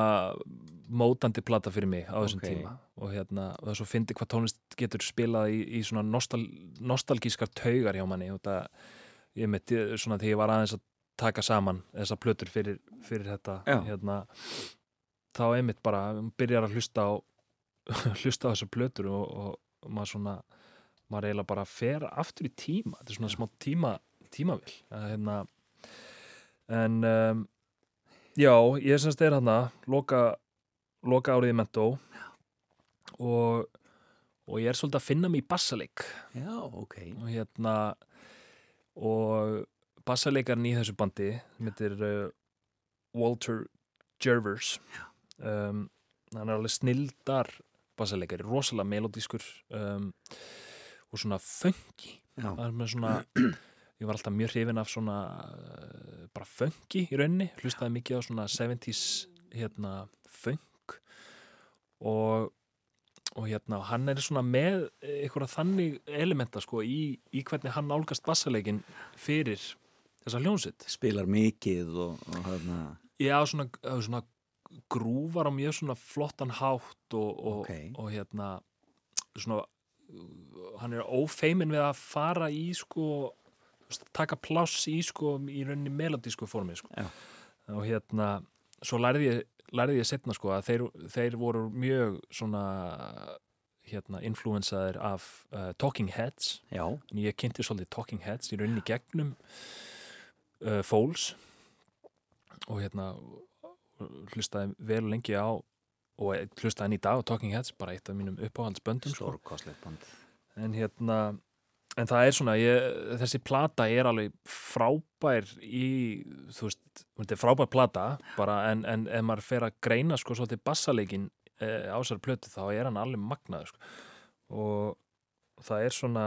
mótandi plata fyrir mig á þessum Ok. tíma. Og hérna, og það svo fyndi hvað tónlist getur spilað í, í svona nostal, nostalgískar taugar hjá manni. Og það, ég meti svona þegar ég var aðeins að taka saman þessar plötur fyrir, fyrir þetta hérna, þá einmitt bara byrjar að hlusta á hlusta á þessar plötur og, og, og maður svona maður eiginlega bara fer aftur í tíma. Þetta er svona smá tíma tímavill að, hérna, en um, Já, ég semst er hann loka, loka árið í mentó. Og, og ég er svolítið að finna mig í bassaleik. Já, ok. og hérna og bassaleikarin í þessu bandi myndir uh, Walter Jervers. Um, hann er alveg snildar bassaleikari, rosalega melodískur um, og svona funky. Það er með svona ég var alltaf mjög hrifin af svona uh, bara funky í rauninni. Hlustaði mikið á svona 70s hérna funk. Og og hérna hann er svona með einhverja þannig elementa sko í, í hvernig hann nálgast bassaleikin fyrir þessa hljónsitt spilar mikið og, og hérna, Já, svona, svona grúvar á mjög svona flottan hátt og, og, Ok. og hérna svona hann er ófeimin við að fara í sko taka pláss í sko í rauninni melodísku formi sko. Og hérna svo lærði ég, lærði ég setna sko að þeir, þeir voru mjög svona hérna influensaðir af uh, Talking Heads já, en ég kynnti svolítið Talking Heads í rauninni gegnum uh, Fóls og hérna hlustaði vel lengi á og hlustaði enn í dag á Talking Heads bara eitt af mínum uppáhaldsböndum sko. stórkostlegt band. en hérna en það er svona, ég, þessi plata er alveg frábær í þú veist, er frábær plata bara en, en ef maður fer að greina sko svolítið bassaleikin e, á þessar plötu þá er hann alveg magnaður sko. og það er svona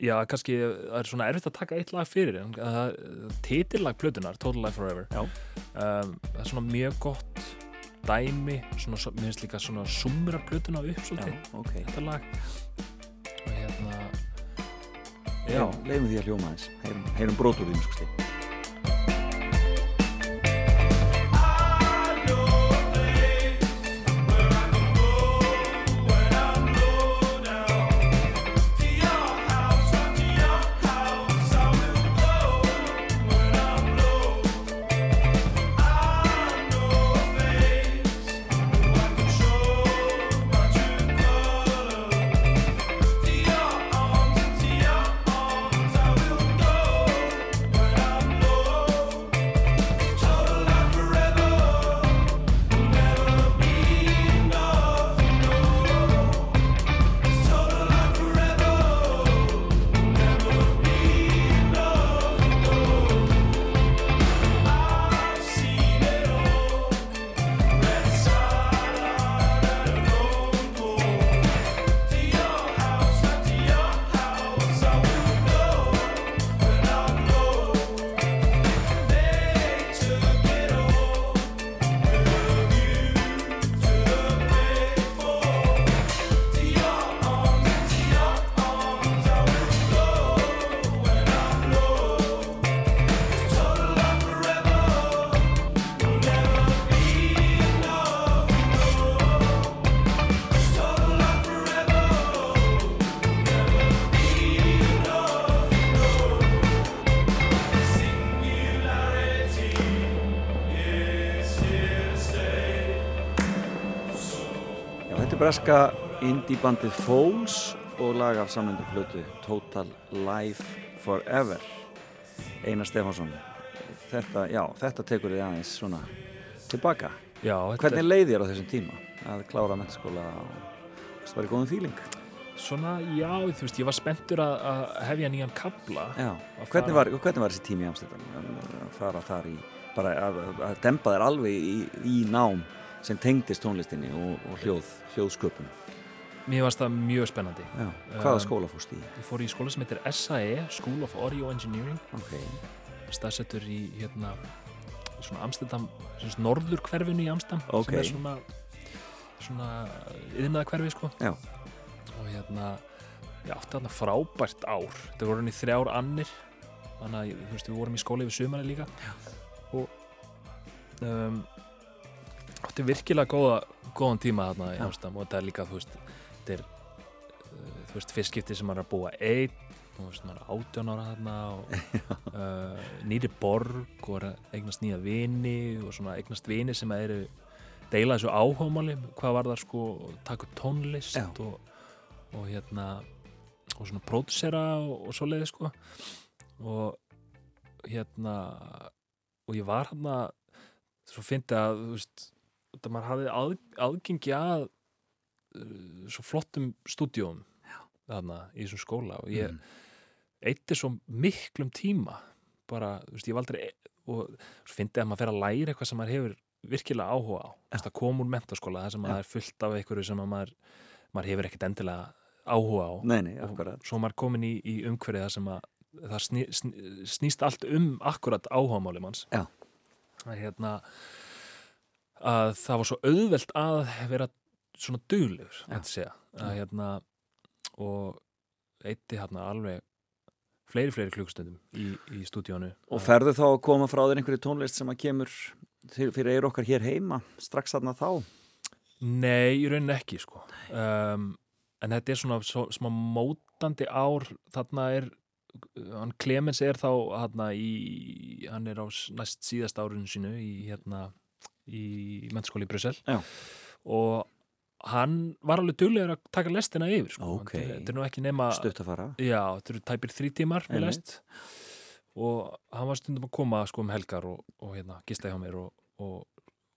já, kannski það er svona erfitt að taka eitt lag fyrir en það, titillag plötunar, Total Life Forever Já. um, það er svona mjög gott dæmi, svona, svo- mér finnst líka svona sumra plötuna upp Já, svolítið ok. þetta lag Já, leifum því að hljóma þess. Heyrum, heyrum brotur því, sko stíð. Breska indie-bandið Foles og lag af samlendu plötu Total Life Forever. Einar Stefánsson þetta, já, þetta tekur þið aðeins svona tilbaka. Já, Hvernig leið þér á þessum tíma að klára mentaskóla og það var í góðum fíling? svona, já, þú veist, ég var spenntur að, að hefja nýjan kabla hvernig var, hvernig var þessi tími Amsterdam? Að fara þar í bara að, að dempa þér alveg í, í nám sem tengdist tónlistinni og, og hljóð, hljóðsköpun. Mér varst það mjög spennandi. Já, hvaða Um, skóla fórst í? ég fór í skóla sem heitir SAE School of Audio Engineering. Ok, staðsettur í hérna svona Amsterdam, svona norður hverfinu í Amsterdam Ok. sem er svona svona yðnaða hverfi sko. Já, og hérna ég átti þarna frábært ár. Þetta voru henni þrjár annir. Þannig að við vorum í skóla yfir sumari líka. Og um, átti virkilega góða, góðan tíma þarna í. Amsterdam og þetta er líka þú veist, þetta er uh, þú veist, fyrst skipti sem maður er að búa einn þú veist, maður er átján ára þarna og uh, nýri borg og er að eignast nýja vini og svona eignast vini sem að eru deila þessu áhómáli hvað var það sko, taka upp tónlist og, og hérna og svona pródusera og, og svo leiði sko. Og hérna og ég var hérna svo fyndi að þú veist, þetta maður hafði að, aðgengi að uh, svo flottum stúdíum þarna í þessum skóla og ég Mhm. eitti svo miklum tíma bara, þú veist, ég var aldrei og svo fyndi að maður fer að læra eitthvað sem maður hefur virkilega áhuga á, þú veist, að koma úr mentaskóla þar sem maður er fullt af einhverju sem að maður maður hefur ekkert endilega áhuga á. Nei, nei, og svo maður komin í, í umhverfið þar sem að það sný, sný, snýst allt um akkurat áhugamáli manns. Já. að hérna að það var svo auðvelt að vera svona duglegur Já. að segja að hérna og eitti hérna alveg fleiri, fleiri klukkstundum í, í stúdíónu Og ferðu þá að koma frá þér einhverju tónlist sem að kemur fyrir eir okkar hér heima strax þarna þá? Nei, í rauninni ekki sko um, en þetta er svona svo, smá mótandi ár þarna er hann Clemens er þá hérna í, hann er á næst síðast árinu sínu í hérna í mennskóli í Brussel Já. og hann var alveg duglegur að taka lestina yfir sko. Ókei. þetta, er nú ekki nema Stutt að fara? já, þetta eru tæpir þrý tímar með lest og hann var stundum að koma sko um helgar og, og hérna gista hjá mér og, og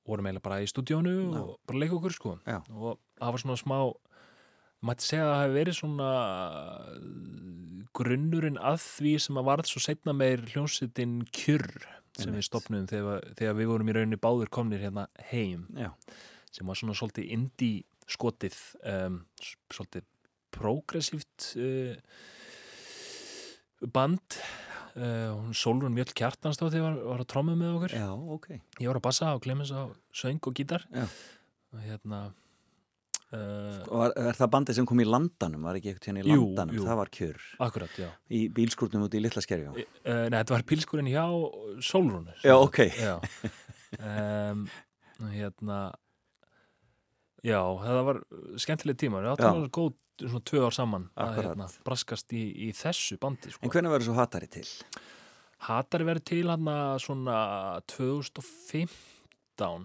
vorum eiginlega bara í stúdíónu Já. og bara leika okkur sko og það var svona smá mætti segja að það hefði verið svona grunnurinn að því sem að varð svo setna meir hljómsveitin kjurr sem við stopnum þegar, þegar við vorum í rauninni báður komnir hérna heim Já. sem var svona svolítið indie skotið um, svolítið progressíft uh, band uh, hún Solrún Mjöll Kjartansdóttir var, var að trommu með okkur Já, ok. ég var að bassa og Clemens á söng og gítar Já. og hérna uh, Og er, er það bandið sem kom í landanum? Var ekki eitthvað hérna í Jú, landanum? jú. Það var kjör. akkurat, já Í bílskúrnum út í Litla skerjó. uh, Nei, þetta var pilskurinn hjá Solrún Já, ok. Já um, hérna Já, það var skemmtileg tíma Já. alveg góð svona tvö ár saman að Akkurat. hérna, braskast í, í þessu bandi sko. En hvernig verður svo hatari til? Hatari verið til hann svona 2015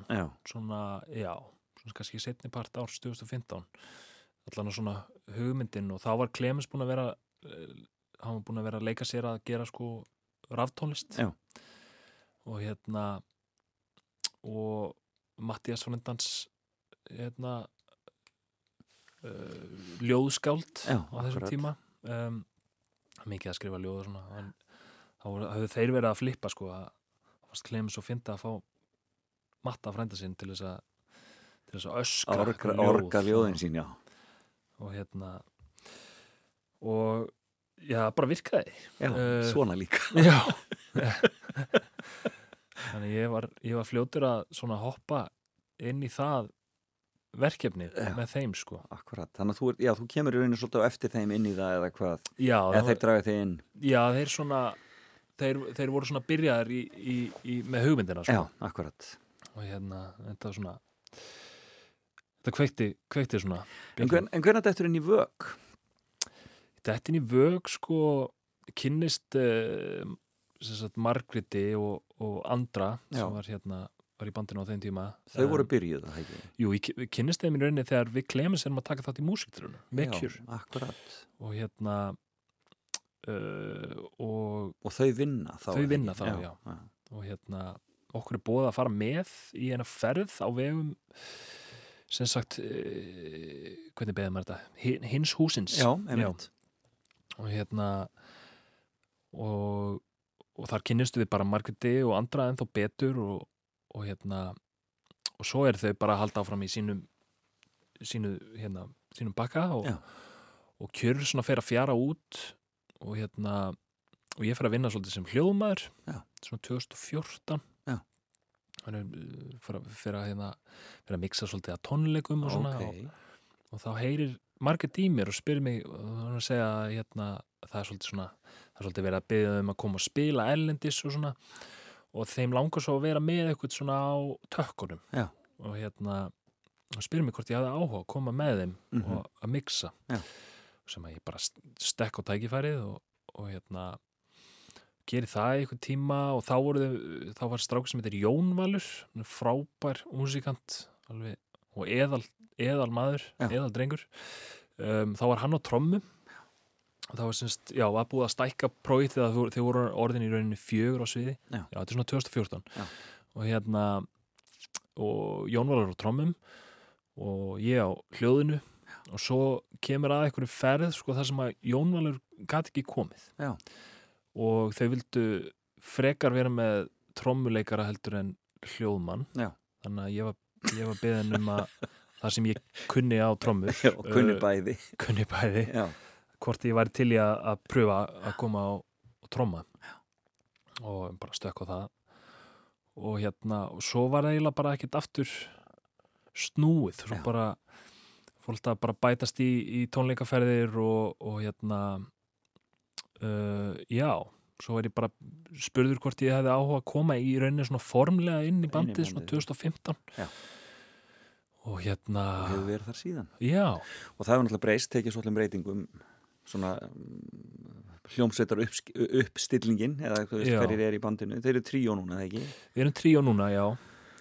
Já, svona, já svona kannski setni part árs 2015 allan að svona hugmyndin og þá var Clemens búin að vera eh, hann var búin að vera að leika sér að gera sko raftónlist Já. og hérna og Mattias Frendans hérna uh, ljóðskáld Já, á þessum akkurat. tíma um, mikið að skrifa ljóð og svona þá höfðu þeir verið að flippa sko að fannst Clemens og finna að fá matta frænda sinn til þess að til þess að öskra orga, einhver ljóð. orga ljóðin sín, já. og hérna og já, bara virkaði Já, Eh, svona líka. já þannig ég var, ég var fljótur að svona hoppa inn í það verkefni Já. með þeim sko Akkurat, þannig að þú, já, þú kemur í rauninu svolítið á eftir þeim inn í það eða hvað, já, eða þeir draga þig inn. já þeir svona þeir, þeir voru svona byrjaðar í, í, í, með hugmyndina sko. Já, akkurat. og hérna, þetta var svona þetta kveikti, kveikti svona En, hvern, en hvernig þetta inn í vög? Þetta inn í vög sko kynnist uh, sagt, Margreti og, og andra Já. sem var hérna var í bandinu á þeim tíma Þau voru byrjuð, það ekki? Jú, ég ky- kynnist þeim í rauninni þegar við Clemens erum að taka þátt í músiktrunum með Já, kjur Akkurat. og hérna uh, og, Og þau vinna þá? Þau það vinna þá, já. og hérna okkur er búið að fara með í eina ferð á vegum sem sagt uh, hvernig beðið maður þetta? Hin- Hins húsins Já, og hérna og, og þar kynnistu við bara Margreti og andra ennþá betur og, og hérna og svo er þau bara að halda áfram í sínum sínu, hérna, sínum bakka og, og kjör svona fer að fjara út og hérna og ég fer að vinna svolítið sem hljóðmaður. Já. svona 2014 Já. þannig uh, fer að, hérna, að mixa svolítið að tónleikum og svona og, Ok. og þá heyrir Margrét í mér og spyr mig og er að segja að hérna, það er svolítið svona það er svolítið verið að byggja um að koma og spila erlendis og svona og þeim langar svo að vera með eitthvað svona á tökkunum Já. og hérna og spyr mig hvort ég hafði áhuga að koma með þeim Mhm. og að mixa Já. sem að ég bara st- stekk á tækifærið og, og hérna geri það í eitthvað tíma og þá, voru, þau- þá var strák sem heitir Jón Valur frábær músikant alveg, og eðal, eðal maður Já. eðal drengur um, þá var hann á trommum og það var semst, já, var búið að stækka prófið þegar þau voru orðin í rauninni fjögur á sviði Já. þetta er svona 2014 Já. og hérna og Jón Valur á trommum og ég á hljóðinu og svo kemur að einhverju ferð sko þar sem að Jón Valur gat ekki komið Já. Og þau vildu frekar vera með trommuleikara heldur en hljóðmann. Já. þannig að ég var, ég var beðin um að það sem ég kunni á trommur Já, og kunni eh, bæði. kunni bæði. Hvort ég væri til í að, að pröfa að koma á, á tromma. Og bara stökk á það. Og hérna og svo var það eiginlega bara ekkert aftur snúið. Svo Já. bara fólk að bara bætast í, í tónleikaferðir og, og hérna uh, já svo er ég bara spurður hvort ég hefði áhuga að koma í rauninni svona formlega inn í bandið, svona bandið. 2015 Já. og hérna og hefur verið þar síðan já, og það hefur náttúrulega breyst, tekið svolítið breytingum svona mm, hljómsveitar uppstillingin eða hverjir er í bandinu þeir eru tríó núna, eða ekki? við erum tríó núna, já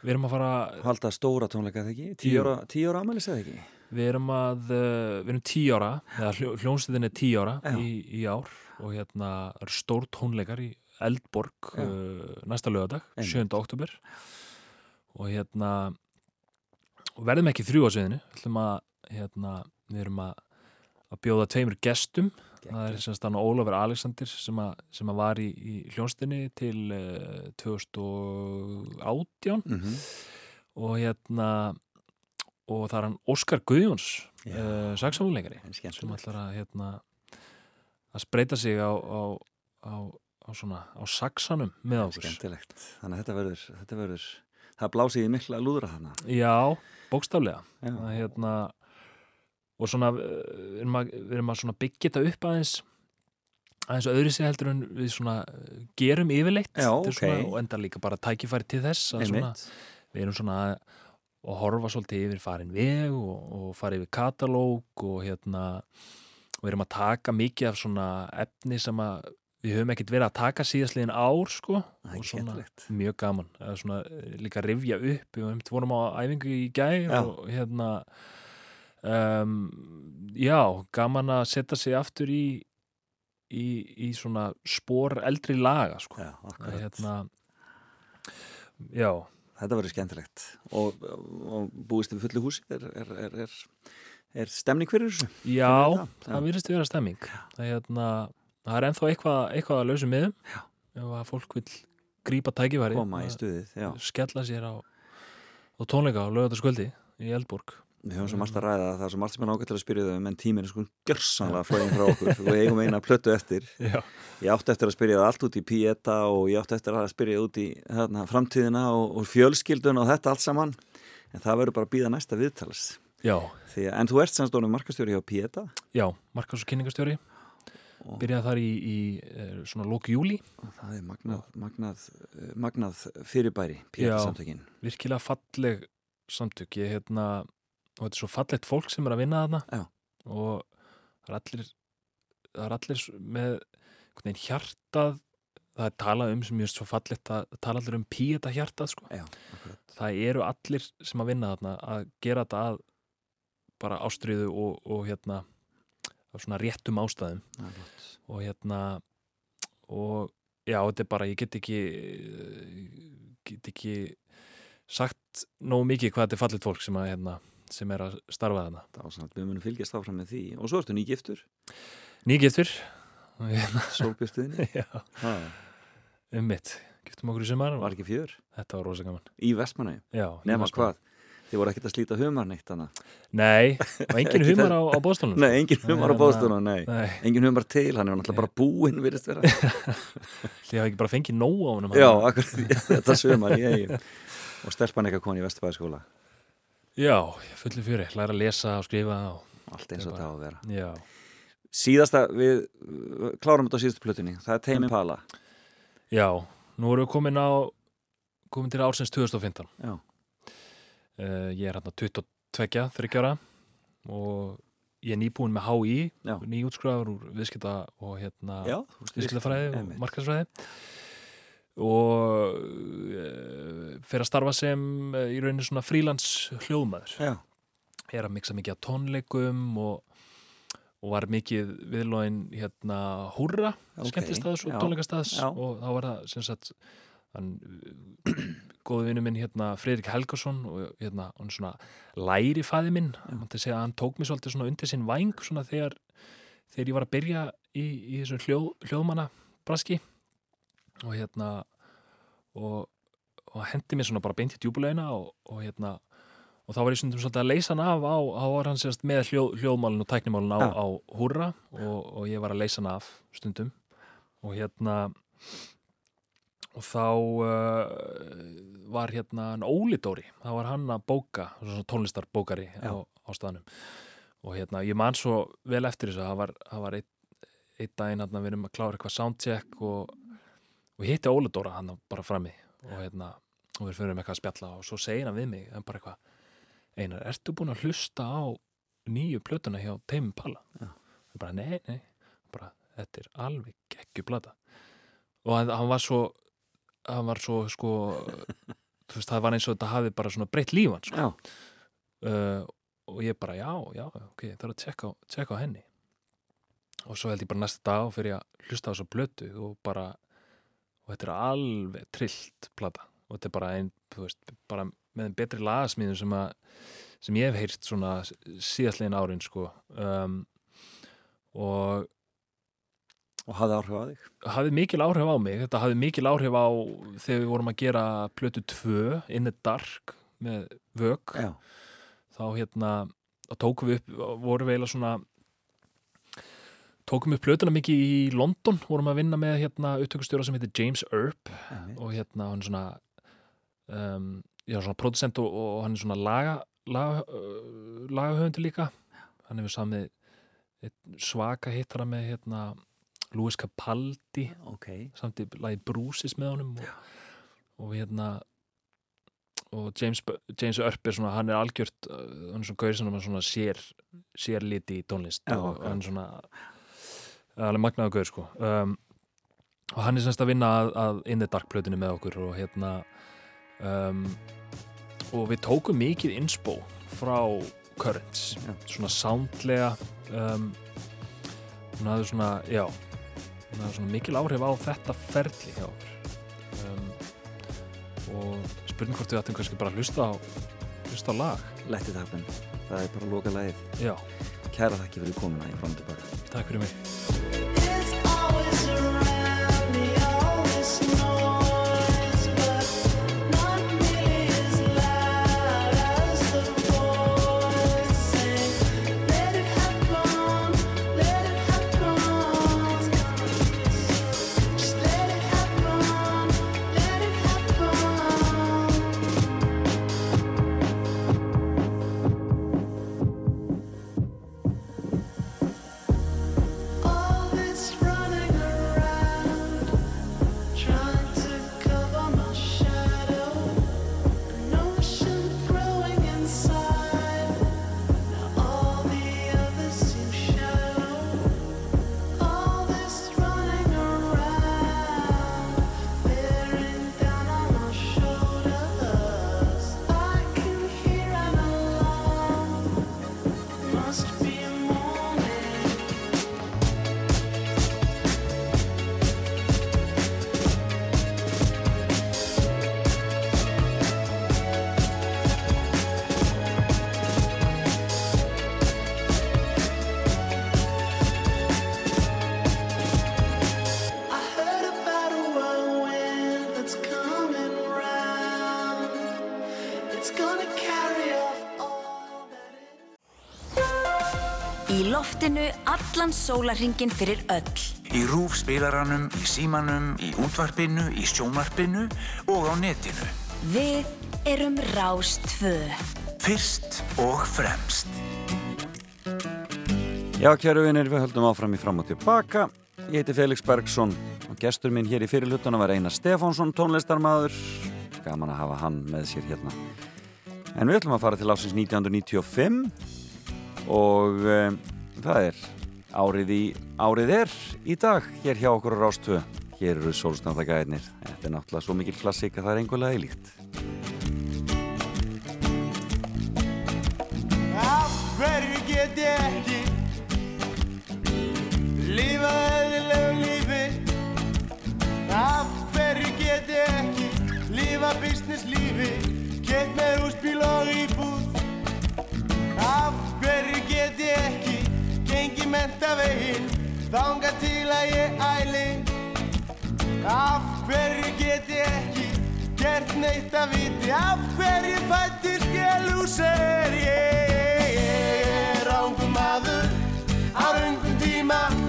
við erum að fara halda stóra tónleika, eða ekki? Tíu ára amælis, eða ekki? Við erum að, uh, við erum tíu ára, eða hljó, hljónstæðin er tíu ára í, í ár og hérna eru stór tónleikar í Eldborg uh, næsta lögadag, Einmitt. 7. oktober og hérna og verðum ekki þrjú á sviðinu, við ætlum að hérna, við erum að, að bjóða tveimur gestum, það er semst hann Ólafur Alexander sem, að, sem að var í, í hljónstinni til uh, 2018 Mm og hérna og það er hann Óskar Guðjóns uh, saksamúleikari en sem ætlar að hérna að spreita sig á, á, á, á svona á saksanum með okkur. Skemmtilegt, þannig að þetta verður, þetta verður það blásið í mikla lúðra hana já, bókstaflega. Já. hérna, og svona uh, við erum að, við erum að byggja þetta upp aðeins aðeins öðru sig heldur en við svona uh, gerum yfirleitt. Já, er svona, og enda líka bara tækifæri til þess að svona, við erum svona að og horfa svolítið yfir farin veg og, og fara yfir katalóg og hérna og við erum að taka mikið af svona efni sem að við höfum ekkert verið að taka síðastliðin ár sko. Er og svona skemmtilegt. mjög gaman. Svona eh, líka rifja upp. Við höfum vorum á æfingu í gær Já. og hérna um, já, gaman að setja sig aftur í í, í svona spór eldri laga sko. Já, Að, hérna, já, þetta verður skemmtilegt. Og, og búist við fullu húsi er, er, er, er, er stemning fyrir þessu? Já, það? það, virðist vera stemming það er, hérna, það er ennþá eitthvað, eitthvað að lausa Já. ef að fólk vil grípa tækifæri koma í að stuðið, skella sér á, á tónleika á lögataskvöldi í Eldborg Við höfum svo margt að ræða það er svo margt sem er ágætt til að spyrja þau um en tíminn er sko gjörsanlega flóðin frá okkur. Við eigum eina plötu eftir. Já, ég átti eftir að spyrja það allt út í Pieta og ég átti eftir að spyrja út í hérna, framtíðina og, og fjölskyldun og þetta allt saman. En það verður bara að býða næsta viðtals. Já, Því, að- en þú ert semst stónum markastjóri hjá Pieta já markas og kynningastjóri. Byrjaði þar í, í eh, svona lók júli það er magnað, magnað, magnað fyrirbæri Pieta Já. samtökin og þetta er svo fallegt fólk sem er að vinna þarna Já. og það er allir það er allir með einhvern veginn hjartað það er talað um sem ég er svo fallegt að tala allir um píeta hjartað sko. Já, það eru allir sem að vinna þarna að gera þetta að bara ástriðu og, og hérna svona réttum ástæðum gott. og hérna og já, þetta er bara, ég get ekki get ekki sagt nógu mikið hvað þetta er fallit fólk sem, að, hérna, sem er að starfa þarna. Svona, við munum fylgjast áfram með því. Og svo ertu nýgiftur, nýgiftur. Og hérna, sólbjörstuðinni já, um mitt. Giftum okkur í sumar var ekki fjör? Þetta var rosa gaman. Í Vestmanau, já, var hvað? Þið voru ekkert að slíta humar neitt þannig Nei, og engin Ekki humar á, á bóðstólunum Nei, engin humar á bóðstunum, nei. Nei, Engin humar til, hann er náttúrulega bara búinn virðist vera. Því hafa ekki bara fengið nóg á honum Já, hann. akkur, þetta sumar ég, og stelpan eitthvað koni í Vesturbæðaskóla Já, fullu fjöri, læra að lesa og skrifa og allt eins og það á að vera. Já, Síðasta, við klárum þetta á síðustu plötunni það er Teimi Pala já nú erum við komin á komin til ársins 2015 Já. uh, Ég er hérna 22, 30 ára og ég er nýbúin með HÍ nýjútskrafur úr viðskipta og hérna viðskiptafræði og einmitt. Og uh, fyrir að starfa sem uh, í rauninni svona frílands hljóðmaður. Já, er að miksa mikið af tónleikum og, og var mikið viðlóin hérna Húrra, Ok, skemmtistaðs og tónleikastaðs og þá var það sem sagt hann góðu vinnu minn hérna Fredrik Helgason og hérna hann svona læri fæði minn. Segja, hann tók mér svolítið svona undir sinn væng svona þegar, þegar ég var að byrja í, í þessu hljóð, hljóðmanna braski og hérna og, og hendi mér svona bara beint í djúbulegina og, og hérna og þá var ég svolítið að leysa hann af á, á var hann sérst með hljóð, hljóðmálun og tæknimálun á, Já. á húrra og, og ég var að leysa hann af stundum. Og hérna og þá uh, var hérna Óli Dóri, þá var hann að bóka svona tónlistarbókari á, á staðnum. Og hérna ég man svo vel eftir þessu, það var, var einn einn daginn hérna við erum að klára eitthvað soundcheck og, og hitti Óli Dóra hann bara frammi og hérna og við fyrir eitthvað að spjalla og svo segir hann við mig en bara eitthvað, Einar, ertu búin að hlusta á nýju plötuna hjá Teimi Palla? Ég bara, nei, nei, bara, þetta er alveg geggju plata. Og hann, hann var svo hann var svo, sko þú veist, það var eins og þetta hafi bara svona breytt lífan, sko. Uh, og ég bara, já, já, ok, það er að tjekka, tjekka á henni. Og svo held ég bara næsta dag og fyrir að hlusta á þessu blötu og bara og þetta er alveg trillt plata. Og þetta er bara einn, þú veist, bara með einn betri lagasmíðum sem að sem ég hef heyrt svona síðastlegin árin sko. Um, og og hafði áhrif á þig? Hafði mikil áhrif á mig. Þetta hafði mikil áhrif á þegar við vorum að gera plötu 2 In the Dark með vög Já, þá hérna þá tókum við upp, vorum við eiginlega svona tókum við plötuna mikið í London, vorum að vinna með hérna upptökustjóra sem heitir James Earp. Einmitt. og hérna hann er svona um, já svona producent og, og hann er svona laga, laga uh, lagahöfundur líka. Hann hefur samið svaka hittara með hérna Louis Capaldi. Ok. Samt í lagi Bruces með honum og, og hérna og James, James Earp er svona, hann er algjört uh, hann er svona gaur sem er svona sér sérliti í tónlist Já, og hann er svona alveg magnaður gaur sko. Um, og hann er semst að vinna að, að In the Dark plötinu með okkur og hérna um, og við tókum mikið inspo frá Currents. Já. svona soundlega um, hún hafði svona, já hún hafði svona mikil áhrif á þetta ferli hjá okkur. Um, og spurning hvort við ættum kannski bara að hlusta á hlusta á lag. Letti tapin, það er bara loka lagið. Já, Kæra þakki fyrir komuna í fram og tilbaka takk fyrir mig allan sólarhingin fyrir öll. Í rúf spilaranum, í símanum, í útvarpinu, í sjónvarpinu og á netinu. Við erum Rástfö. Fyrst og fremst. Já, kæru vinir, við höldum áfram í fram og tilbaka. Ég heiti Felix Bergsson og gestur minn hér í fyrirlutana var Einar Stefánsson, tónlistarmaður. Gaman að hafa hann með sér hérna. En við ætlum að fara til ásins 1995 og um, það er árið í árið er í dag hér hjá okkur á Rástvö. Hér eru sólstandagæðinir. Þetta er náttúrulega svo mikil klassík að það er einhverlega eilíkt. Af hverju get ég ekki Lífa eðlilegu lífi Af hverju get ég ekki fullorðnislífi Keitt Af hverju get ég ekki Gert neitt að viti? Af hverju fættist ég? Lúser Ég er ángum maður Á röngum tíma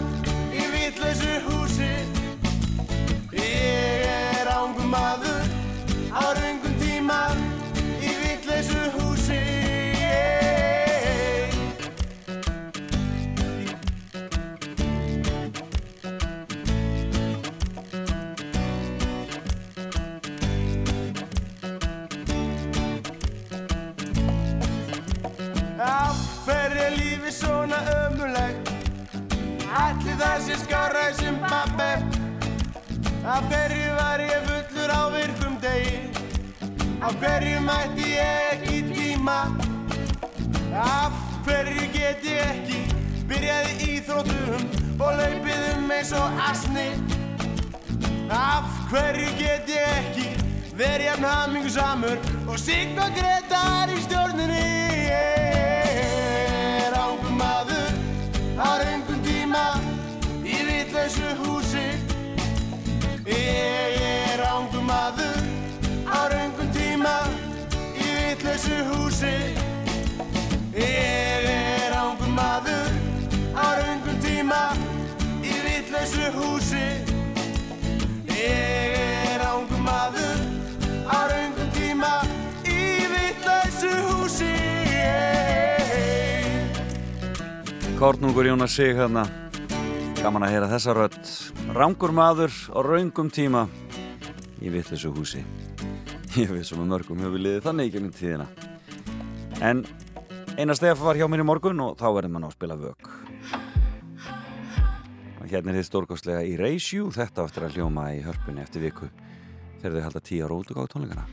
skára í Zimbabwe Af hverju var ég fullur á virkum degi? Af hverju mætti ég ekki í tíma? Af hverju get ég ekki Byrjaði íþróttum og laupið um eins og asni? Af hverju get ég ekki verið jafn hamingu samur og sign og gretar í stjórninni? Ég er ángum maður á tíma vitlausu húsi. Ég er ángum maður á raungum tíma í vitlausu húsi. Ég er ángum maður á raungum tíma í vitlausu húsi. Ég er ángum maður á raungum tíma í vitlausu húsi. Kornungur Jónas Sig hérna Gaman að heyra þessa rödd. Rangur maður á raungum tíma Í vitleysu húsi. Ég veit svona mörgum hefur liðið þannig í gegnum tíðina. En Einar Stef var hjá mér í morgun og þá verður mann á að spila vög og hérna er þið stórkostlega í Reisjú þetta á eftir að hljóma í hörpunni eftir viku. Þegar þau halda tíu og gáð tónleikana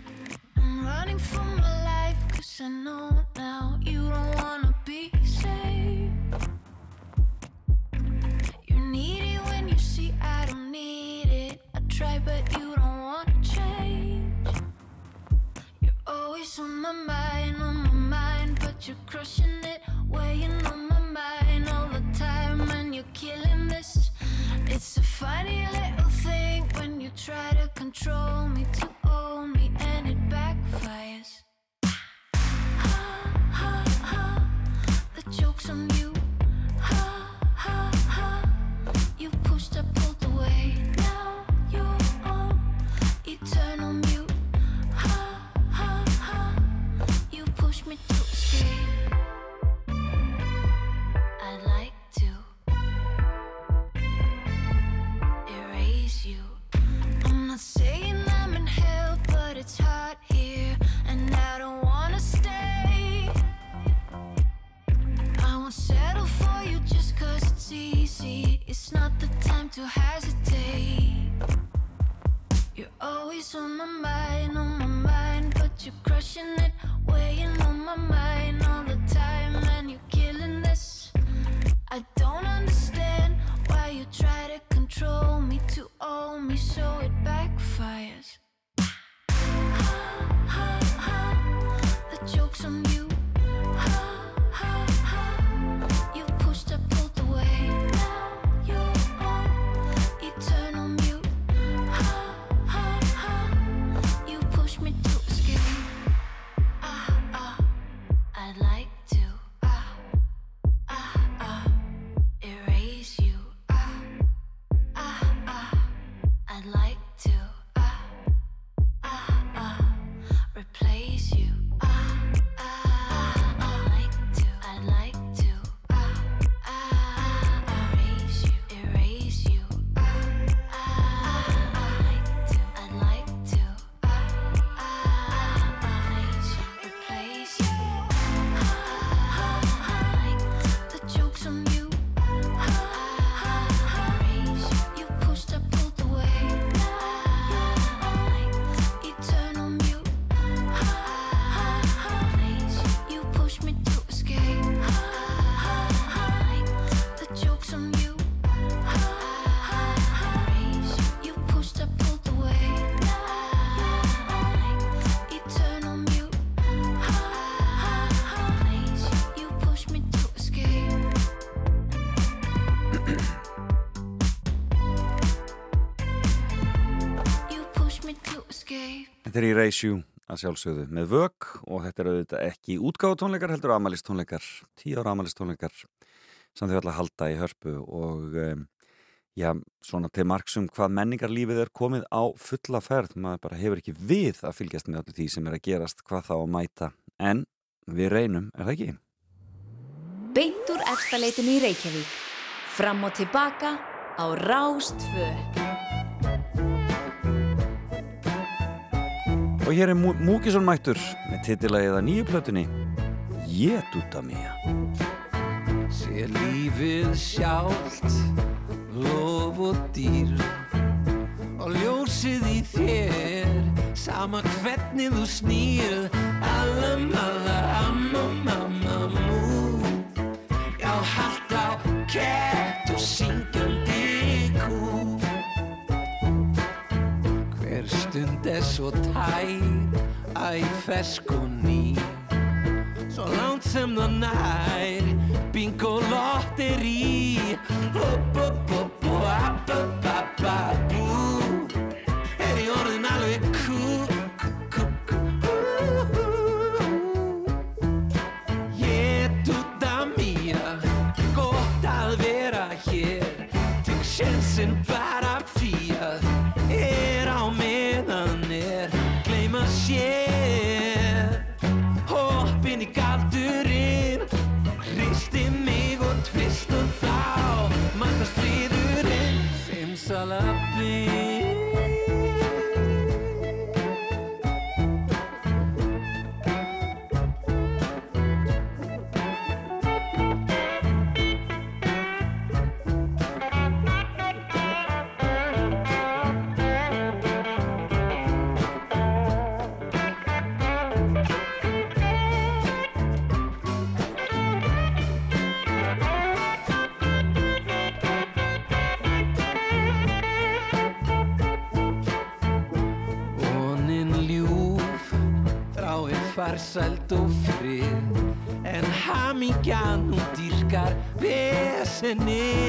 try but you don't wanna change. You're always on my mind, on my mind, but you're crushing it, weighing on my mind all the time, and you're killing this. It's a funny little thing when you try to control me, to own me, and it backfires. Ha ha ha, the joke's on you. Þetta er í Reisjú að sjálfsögðu með vög og þetta er auðvitað ekki útgáðutónleikar heldur amalistónleikar, tíu ára amalistónleikar sem þau ætla að halda í hörpu og um, já, svona til marksum hvað menningarlífið er komið á fulla ferð, maður bara hefur ekki við að fylgjast með öllu því sem er að gerast hvað þá að mæta, en við reynum, er það ekki? Beint úr efstaleitinu í Reykjavík. Fram og tilbaka á Rástfö. Og hér er Mú- Múkisson mættur með titilagið að nýju plötunni. Jétuta mía. Sé lífið sjálft, lof og dýr. Og ljósið í þér, sama hvernig þú snýr. Allam, alla, amma, mamma, mú. Já, haldt á kett og syngjandi stund er svo tær, æ, fersk og ný. Svo langt sem það nær Bingo lotteri Upp, upp, upp og app, upp, app, app, minute.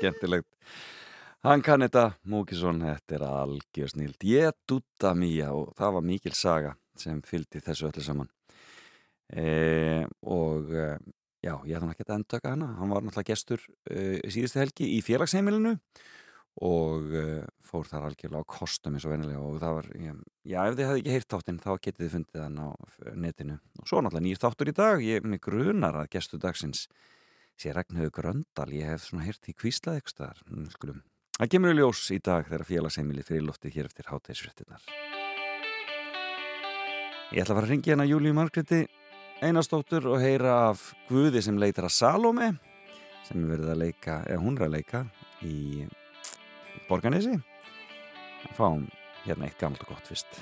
Skemmtilegt. Hann kann þetta, Múkisson, þetta er algjör snild Jétuta mía og það var mikil saga sem fylgdi þessu öllu saman. E, og e, já, ég hann ekki að endaka hana. Hann var náttúrulega gestur e, síðustu helgi í félagsheimilinu og uh, fór þar algjörlega á kostum eins og venilega og það var, já, ef þið hefði ekki heyrt þáttinn þá getið þið fundið hann á netinu. Og svo náttúrulega nýr þáttur í dag. Ég grunar að gestu dagsins sé Ragnhauður Gröndal, ég hef svona heyrt í kvíslað ykkur staðar, Mm, það kemur í ljós í dag þegar félagsheimili fyrir loftið hér eftir hátæðisfréttinnar Ég ætla að fara að ringi hérna Júlíu Margreti Einarsdóttur og heyra af Guði sem leitar að Salome sem er verið að leika, eða hún er að leika í Borganesi fáum hérna eitt gamalt og gott fyrst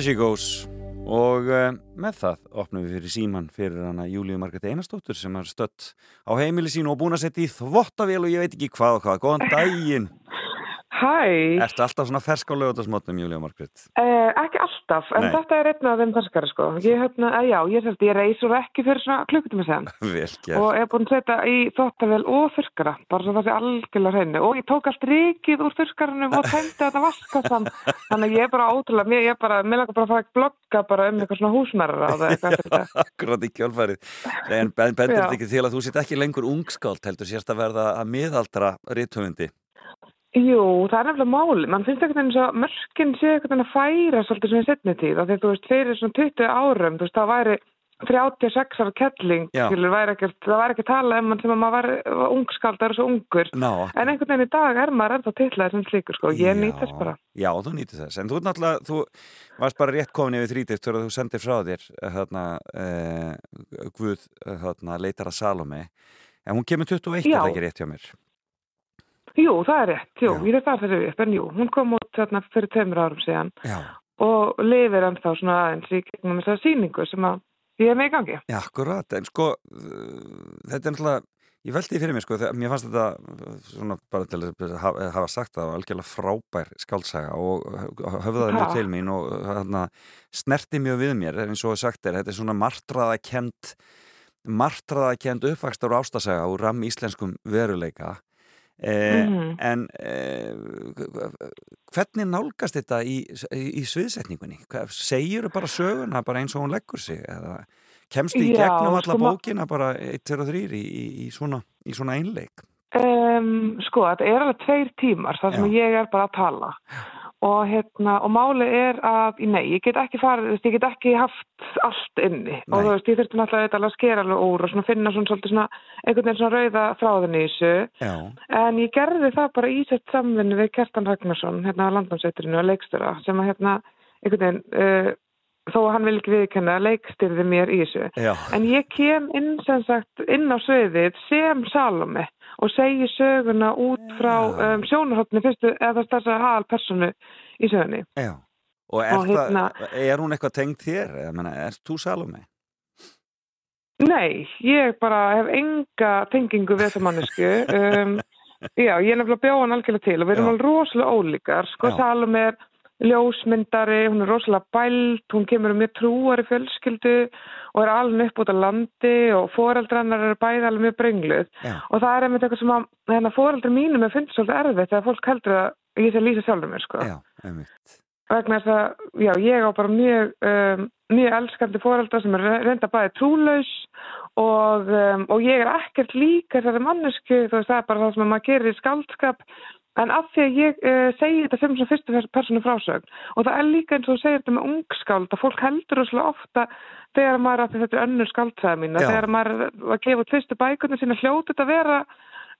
There she goes og uh, með það opnum við fyrir síman fyrir hana Júlíu Margrét Einarsdóttur sem er stött á heimili sínu og búin að setja í þvottavél og ég veit ekki hvað og hvað, góðan daginn Hæ, Ertu alltaf svona fersk á lögutasmotnum Júlíu Margrét? eh, ekki alltaf, en Nei. þetta er einn af þeim ferskari sko. Ég, hérna, eh, já, ég, ég reis úr ekki fyrir svona klukkutíma sen Vel og gert er búin að setja í þottavél og þurrkara, bara svo það sé algjörlega hreinu og ég tók allt rikið úr þurrkaranum og tæmdi þetta vaskasam þannig að ég er bara ótrúlega, mér, ég bara, mér langar bara að fara að blogga bara um eitthvað svona eitthvað eftir þetta. Akkurat í kjálfarið En ben- bendir Já. þetta ekki til að þú sitt ekki lengur ungskáld heldur sérst að verða að miðaldra rithöfundi Jú, það er nefnilega máli. Man finnst ekkert eins og mörkin sé ekkert en að færa svolítið svona í setni tíð. Því þú veist, fyrir svona 20 árum, þú veist, það væri 36 ára kettling, það væri ekki tala um hann sem að maður var, ungskaldar og svo ungur. Ná, En einhvern veginn í dag er maður ennþá titlaði sem slíkur, sko. Ég nýtt þess bara. Já, þú nýttir þess, en þú ert náttúrulega, þú varst bara rétt komin yfir þrítift þegar þú sendir frá þér þarna, eh, Guð að Salome, en hún kemur 21, Já. er það ekki rétt hjá mér? Jú, það er rétt, jú, Já. ég veit það þessi upp, en jú, hún kom út þarna fyrir tveimur árum síðan Já. og lifir ennþá svona aðeins í gegnum þessa sýningu sem að ég er með í gangi. Já, akkurat, en sko, uh, þetta er náttúrulega, ég veldi fyrir mér sko, þegar mér fannst þetta uh, svona bara til að hafa, sagt það, algjörlega frábær skálsaga og höfðaði mjög til mín og hérna, snerti mjög við mér, eins og sagt er, þetta er svona martraðakend, martraðakend uppvakstar og ástasaga úr ramm íslenskum veruleika. Eh, Mhm. En eh, hvernig nálgast þetta í, í, í sviðsetningunni? Segir þú bara söguna bara eins og hún leggur sig? Eða kemstu í Já, gegnum alla sko, bókina bara 1, 2 og 3 í, í, í, svona, í svona einleik? Um, sko, þetta er alveg tveir tímar þar sem Já. ég er bara að tala og hérna, og máli er að nei, ég get ekki farið, ég get ekki haft allt inni. Og Nei. þú veist, ég þurfti náttúrulega að skera alveg úr og svona finna svona svona einhvern veginn svona rauða þráðin í þessu. Já, en ég gerði það bara í sett samvinni við Kjartan Ragnarsson, hérna á landnámsveiturinu og leikstöra, sem að hérna einhvern veginn, uh, þó að hann vil ekki viðkenna leikstyrði mér í þessu. Já, En ég kem inn sem sagt inn á sviðið sem Salome og segi söguna út frá um, sjónarhóttinu fyrstu eða þess að aðal personu í sögunni. já. Og er, Og hérna- það, er hún eitthvað tengd þér? Eða, menna, er þú Salome? Nei, ég bara hef enga tengingu við þessa mannesku. Um, já, ég er nefnilega bjóðan algjörlega til og við erum alveg rosalega ólíkar. Sko. Salome er ljósmyndari, hún er rosalega bælt, hún kemur um mjög trúari fjölskyldu og er alveg upp út á landi og foreldrannar eru bæði alveg mjög brengluð. Já, Og það er einmitt eitthvað sem að hérna, foreldri mínum er fundið svolítið erfitt þegar fólk heldur að ég sé lýsa sjálfur mér, sko. já, einmitt. Vegna þess að, já, ég á bara mjög, um, mjög elskandi foreldra sem er reynda bæði trúlaus og, um, og ég er ekkert líka þessari mannesku, þú veist, það er bara það sem maður gerir í skaldskap, en af því að ég uh, segi þetta sem fyrstu personu frásögn og það er líka eins og þú segir þetta með ungskáld að fólk heldur rosalega ofta þegar maður að þetta er önnur skaldsaða mín þegar maður að gefa út fyrstu bækurnar sína hljóti þetta vera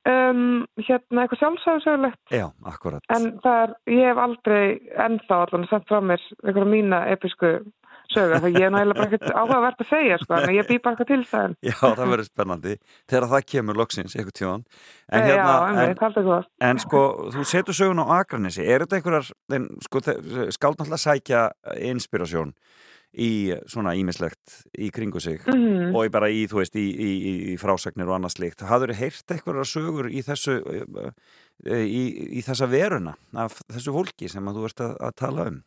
um, hérna eitthvað sjálfsæðusögulegt Já, akkurat. en það er, ég hef aldrei ennþá allan sett frá mér einhverja mína episku sögu þegar ég er náttúrulega bara ekkert áhugavert að segja sko, en ég bý bara eitthvað til það Já, það verður spennandi þegar það kemur loksins, eitthvað tjóðan. En, Já, hérna, en, en, en, en, sko, þú setur sögun á Akranesi. Er þetta einhverjar, sko, skáld náttúrulega sækja inspirasjón í svona ímislegt í kringu sig Mhm. og í bara í, þú veist, í, í, í, frásagnir og annað slíkt. Hafður þið heyrt einhverjar sögur í þessu, eh, í, í þessa veruna af þessu fólki sem að þú ert að, að tala um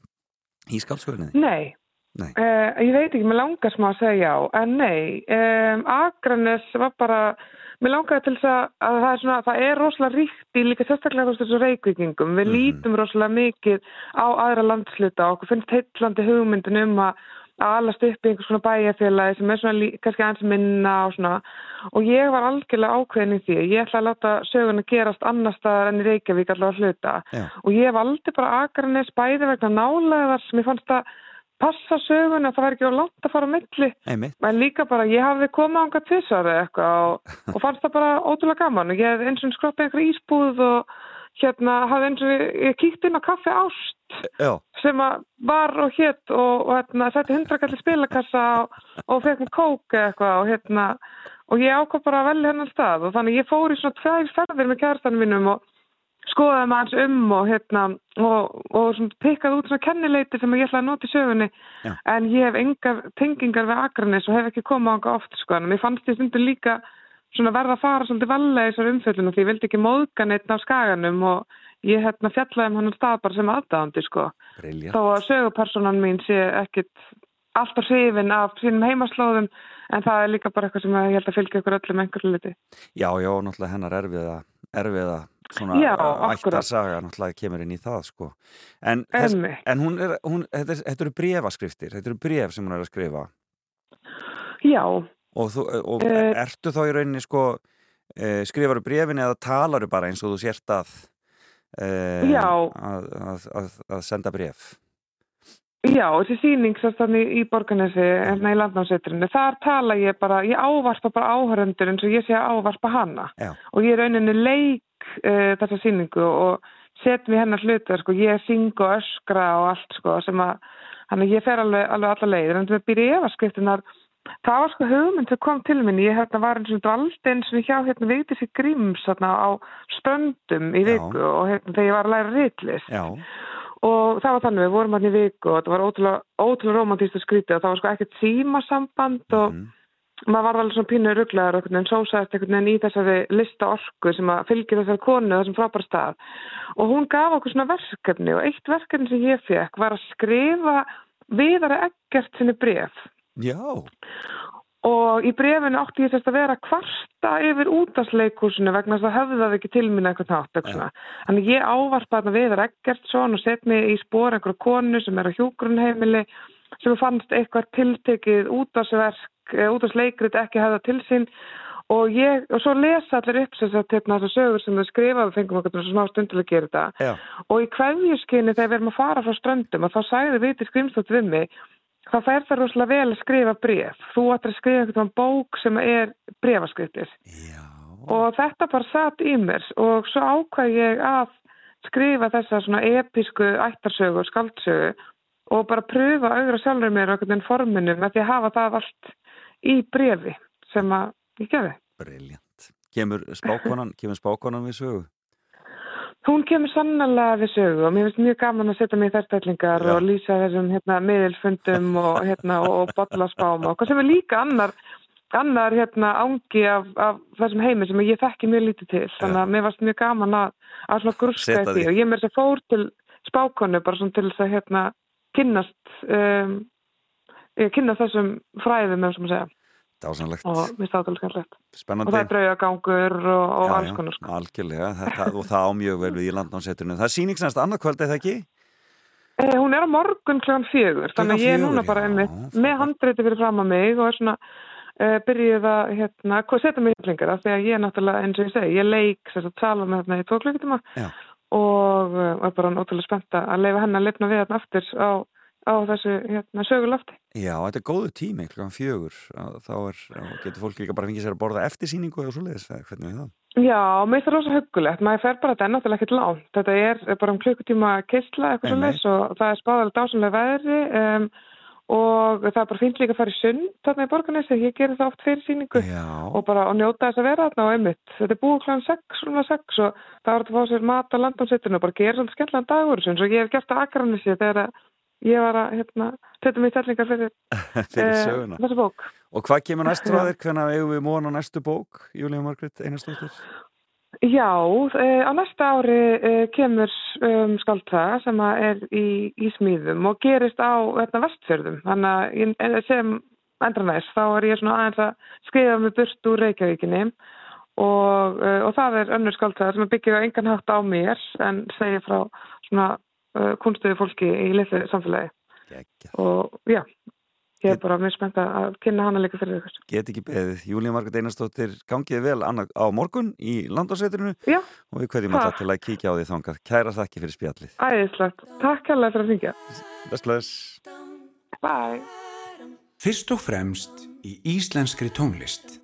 í skáldsögunni? Nei. Uh, ég veit ekki, mér langar smá að segja já, en nei, um, Akranes var bara, mér langaði til þess að, að það er svona, það er rosalega ríkt í líka sérstaklega þessu reykvíkingum, við Mhm. lítum rosalega mikið á aðra landsluta og okkur finnst heitlandi hugmyndin um að að alast upp í einhvers svona bæjarfélagi sem er svona kannski aðeins minna og svona og ég var algjörlega ákveðin í því ég ætla að láta söguna gerast annar staðar enn í Reykjavík allavega að hluta Já. og ég valdi bara Akranes bæði vegna nálegaðar sem ég fannst að passa söguna að það væri ekki á langt að fara á milli. En líka bara ég hafði komið ánga tvisar eða eitthvað og, og fannst það bara ótrúlega gaman. Og ég hef eins og skroppið einhver ísbúð og hérna hafði eins og ég kíkt inn á kaffi ást Já, sem var og hétt og, og hérna setti hundrakalli spilakassa og, og fekk mér kók eitthvað og hérna og ég ákvað bara að velja hennan stað. Og þannig ég fór í svona tvær ferðir með kærastanum mínum og skoðaði maður hans um og hérna og, og svona pikkaði út svona kennileiti sem ég ætlaði að nota í sögunni Já. en ég hef engar tengingar við Akranis og hef ekki komið á anga oft sko en mér fannst ég stundur líka svona verða að fara svolítið valega í þessar umfjöldinu því ég vildi ekki móðga neitt á skaganum og ég hérna fjallaði um hann stað bara sem aðdáðandi sko Briljant. þó að sögupersonan mín sé ekkit alltaf hrifin af sínum heimaslóðum en það er líka bara eitthvað sem ég held að fylgja ykkur öllum einhverju liti. Já, já, náttúrulega hennar erfiða, erfiða svona ættarsaga náttúrulega kemur inn í það sko. En, þess, en hún er, hún, þetta, er, þetta eru brefaskriftir, þetta eru bref sem hún er að skrifa Já, og, þú, og Eh. ertu þá í rauninni sko e, skrifaru brefin eða talaru bara eins og þú sért að, e, Já. að, að, að, að senda bref já, þessi sérst þannig í Borganesi, hérna í landnámsveitrinu, þar tala ég bara, ég ávarpa bara áhöröndur eins og ég sé að ávarpa hana Já. og ég rauninni leik uh, þessa sýningu og set mér hennar hlutur, sko, ég syng og öskra og allt, sko, sem að, hann ég fer alveg, alveg alla leiðir, en það byrja efaskriftunar, það var sko hugmynd sem kom til minni, ég hérna var eins og dvaldi eins og hjá hérna Vigdísi Gríms hérna á ströndum í Já. viku og hérna þegar ég var að læra ritlist. Já, og það var þannig, við vorum hann í viku og þetta var ótrúlega, ótrúlega romantíst og skrítið og það var sko ekkert símasamband og Mhm. Maður var alveg svona pínu rugglegar en sósaðist einhvern veginn í þessari lista orku sem að fylgja þessari konu þessum frábæra stað. Og hún gaf okkur svona verkefni og eitt verkefni sem ég fekk var að skrifa viðara ekkert sinni bref já, og í brefinu átti ég sérst að vera kvarta yfir útastleikúsinu vegna þess að höfðu það ekki til mín eitthvað nátt eitthvað svona. Þannig ég ávarpa þarna Viðar Eggertsson og set mig í spór einhverju konu sem er á hjúgrunheimili sem fannst eitthvað tiltekið útastverk, útastleikrit ekki hefða til sín. Og ég, og svo lesa allir upp þess að hérna, þessar sögur sem þau skrifa við fengum okkur svona smá stundilega að gera þetta. Já, og í kveðjuskinni þegar við erum að fara frá ströndum og þá sagði Viti Skrimstótt við mig þá fer það rosalega vel að skrifa bref þú ættir að skrifa veginn bók sem er brefaskriftir já. Og þetta bara satt í mér. Og svo ákvað ég að skrifa þessa svona episku ættarsögu og skaldsögu og bara pröfa að augra sjálfur mér okkur den forminu með því að hafa það allt í brefi sem að ég gefi. Briljant. Kemur spákonan, kemur spákonan við sögu? Hún kemur sannlega við sögu og mér finnst mjög gaman að setja mig í þær stellingar Já. og lýsa þessum hérna, miðilfundum og, hérna, og bollaspám og hvað sem er líka annar, annar hérna, ángi af, af þessum heimi sem ég þekki mjög lítið til. Þannig að mér varst mjög gaman að, að grúska því og ég mér þess að fór til spákonu bara til þess að hérna, kynnast, um, ég kynnast þessum fræðum, ef sem að segja, Dásanlegt, og mér stáði alveg skemmtilegt. Og það er draugagangur og, og Já, alls konar. Sko. Algjörlega, þetta, og það á mjög vel við í landnámseturinu. Það er sýningsnæst annað kvöld eða ekki? Eh, hún er á morgun kljóðan fjögur, þannig að ég er núna bara já, einmitt með handreiti fyrir fram að mig og er svona uh, byrjuð að hérna, setja mig í flingar af því að ég er náttúrulega, eins og ég segi, ég leik þess að tala með þarna í tvo klukkutíma Já. og er bara náttúrulega spennt að leifa henni að lifna við þarna aftur á, á þessu hérna, sögulofti. Já, þetta er góðu tími, klokkan fjögur. að Þá er, og getur fólk líka bara fengið sér að borða eftir sýningu eða svo leiðis, hvernig við það? Já, mér finnst það rosa huggulegt, maður fer bara þetta er náttúrulega ekkert lánt, þetta er bara um klukkutíma kistla eitthvað svo leys og það er spáðalega dásamlega veðri um, og það er bara fínt líka að fara í sund þarna í borgarnesi, ég gerir það oft fyrir síningu Já, og bara að njóta þess að vera þarna og einmitt. Þetta er búið kláðan 6, svona 6 og það var að fá sér mat á landamsettinu og bara gera svolítið skemmtilega dagur eins og ég hef gert á Akranissi þegar að ég var að hérna, setja mig í stellingar fyrir, fyrir eh, þessa bók. Og hvað kemur næst frá þér? Hvenær eigum við móðan á næstu bók, Júlíu Margrét Einarstóttir? Já, eh, á næsta ári eh, kemur um, skaldsaga sem er í, í smíðum og gerist á hérna, vestfjörðum. Þannig að eh, sem endranæs þá er ég svona aðeins að skrifa mig burt úr Reykjavíkinni og, uh, og það er önnur skaldsaga sem byggir á engan hátt á mér en segir frá svona uh, kunstuðu fólki í litlu samfélagi. Gekkja. Og já, ég er bara mjög spennt að kynna hana líka fyrir ykkur. Get ekki beðið. Júlíu Margrét Einarstóttir, gangiði vel annað, á morgun í landáseturinu Já, og við hverjum alltaf til að kíkja á því þangað. Kæra þakki fyrir spjallið. æðislegt. Takk hérlega fyrir að syngja. Bless. Bye. Fyrst og fremst í íslenskri tónlist.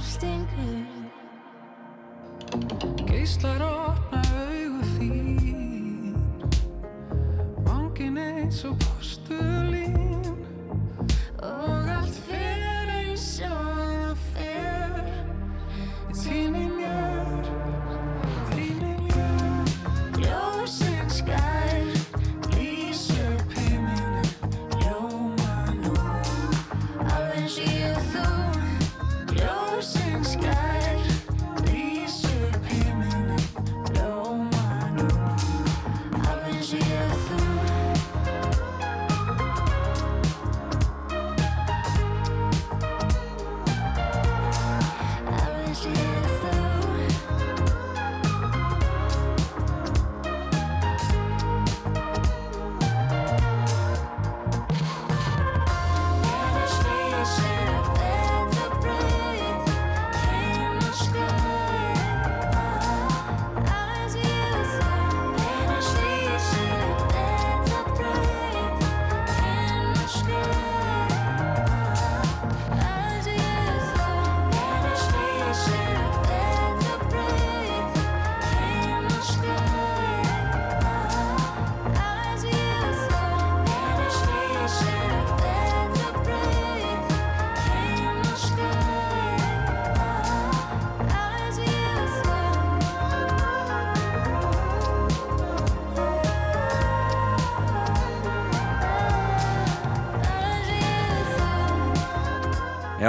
Byrtingu Geislar opna augu þín. Vangin eins og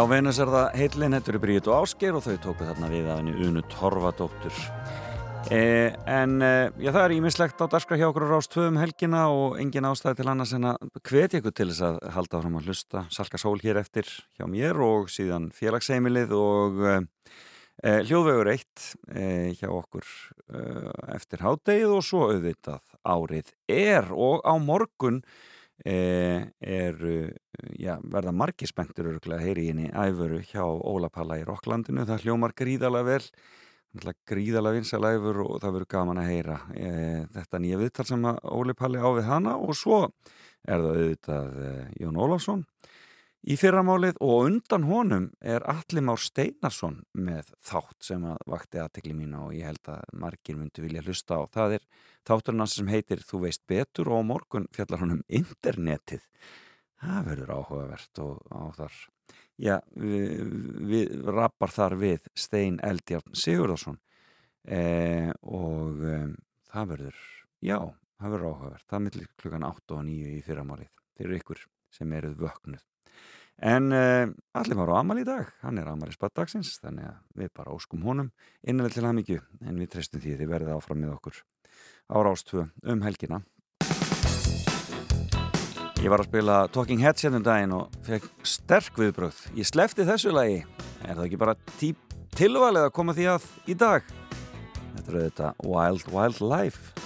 Já, Venus er það heillin, þetta eru Bríut og Ásker og þau tóku þarna við af henni Unu Torfadóttur. Eh, en eh, já, það er ímislegt á darskra hjá okkur á Rástvöðum helgina og engin ástæði til annars en að hvetja ykkur til þess að halda fram að hlusta Salka Sól hér eftir hjá mér og síðan félagsheimilið og eh, hljóðvegur eitt eh, hjá okkur eh, eftir hádegið og svo auðvitað árið er og á morgun er já, verða margir spenntur örgulega að heyri inn í æfuru hjá Óla Palla í Rokklandinu, það hljómar gríðalega vel. Gríðalega vinsalæfur og það verður gaman að heyra e, þetta nýja viðtal sem Óli Palli á við hana. Og svo er það auðvitað e, Jón Ólafsson í fyrramálið og undan honum er Alli Már Steinarsson með þátt sem að vakti aðtekli mína og ég held að margir myndi vilja hlusta á. Það er þátturinn hans sem heitir Þú veist betur og morgun fjallar hann um internetið. Það verður áhugavert og á þar já, við, við rappar þar við Stein Eldjarn Sigurðarsson eh, og um, það verður, já, það verður áhugavert það millir klukkan 8 og 9 í fyrramálið fyrir ykkur sem eruð vöknuð en eh, allir var á Amal í dag, hann er Amal í spattdagsins þannig að við bara óskum honum innanveld til hann mikið, en við treystum því þið verðið áfram með okkur á Rástvö um helgina Ég var að spila Talking Heads hérna um daginn og fekk sterk viðbröð. Ég slefti þessu lagi. Er það ekki bara tilvalið að koma því að í dag? Þetta er auðvitað Wild Wild Life.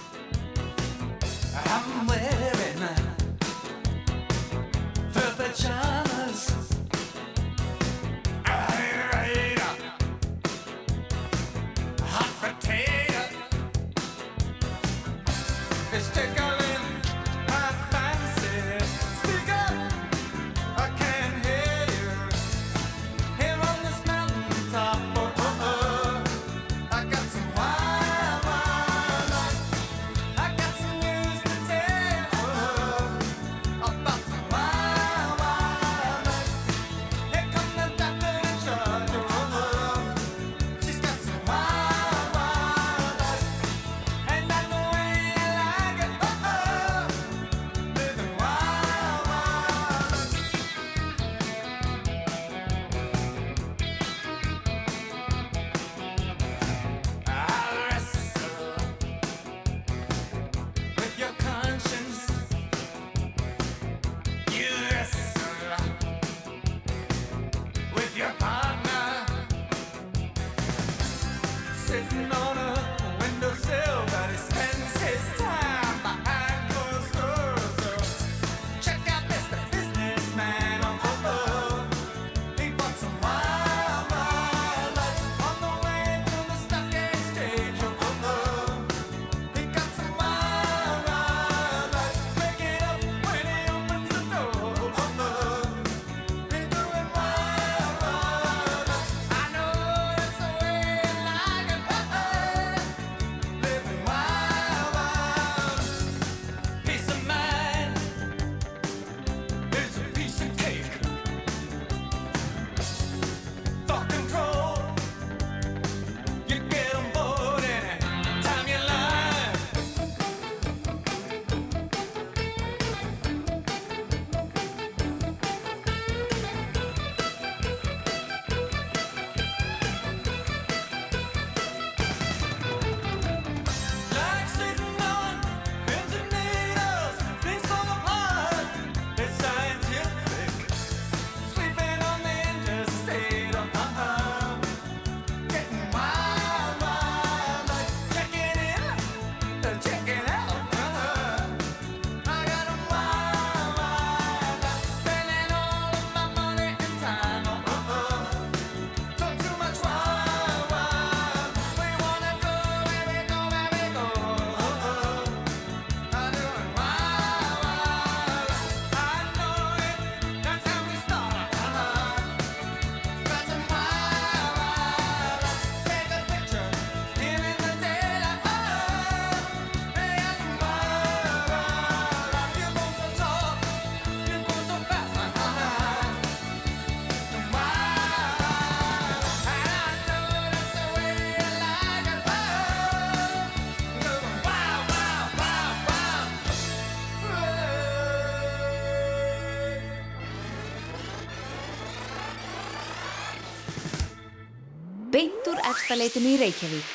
vaxtaleitin í Reykjavík.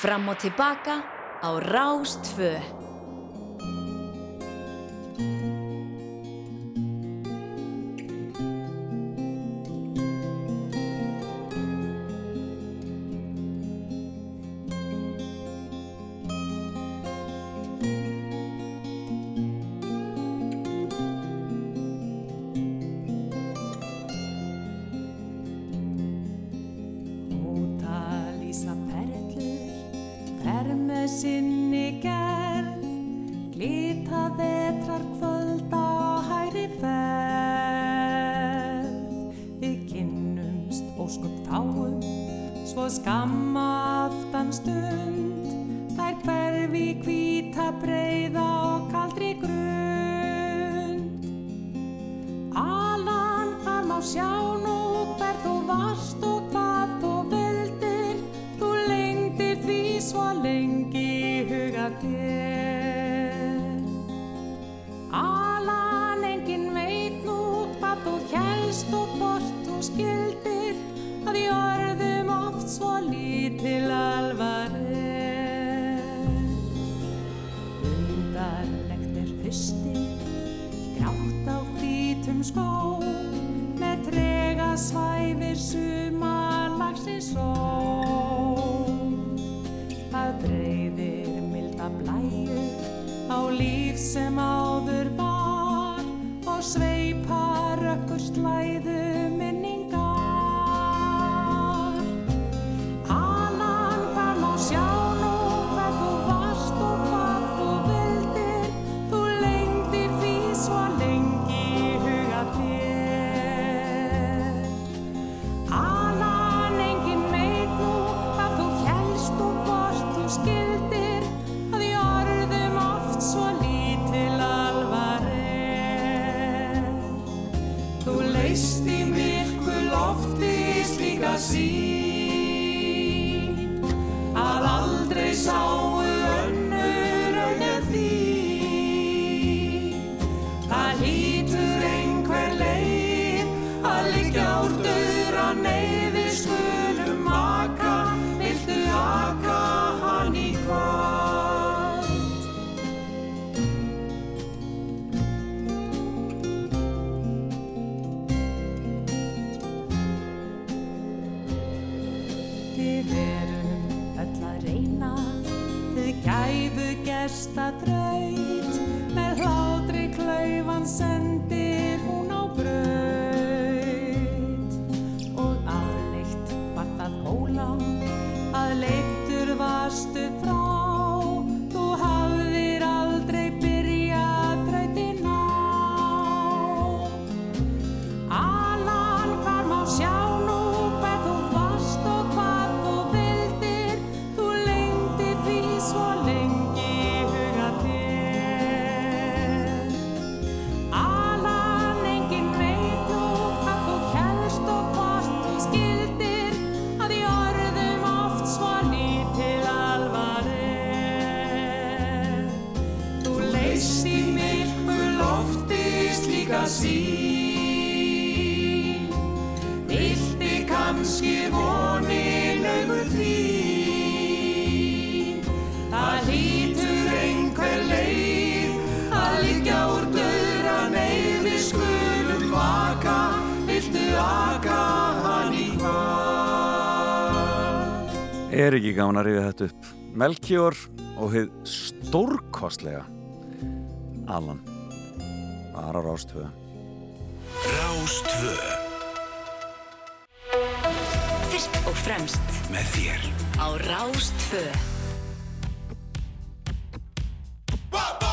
Fram og tilbaka á Rástföð. Við erum öll að reyna. Við gæfu gesta þraut Með hlátri klaufan send er ekki gaman að rifja þetta upp. Melchior og hefð stórkostlega Alan. Var á Rástvö Rástvö Fyrst og fremst með þér. á Rástvö Bá bá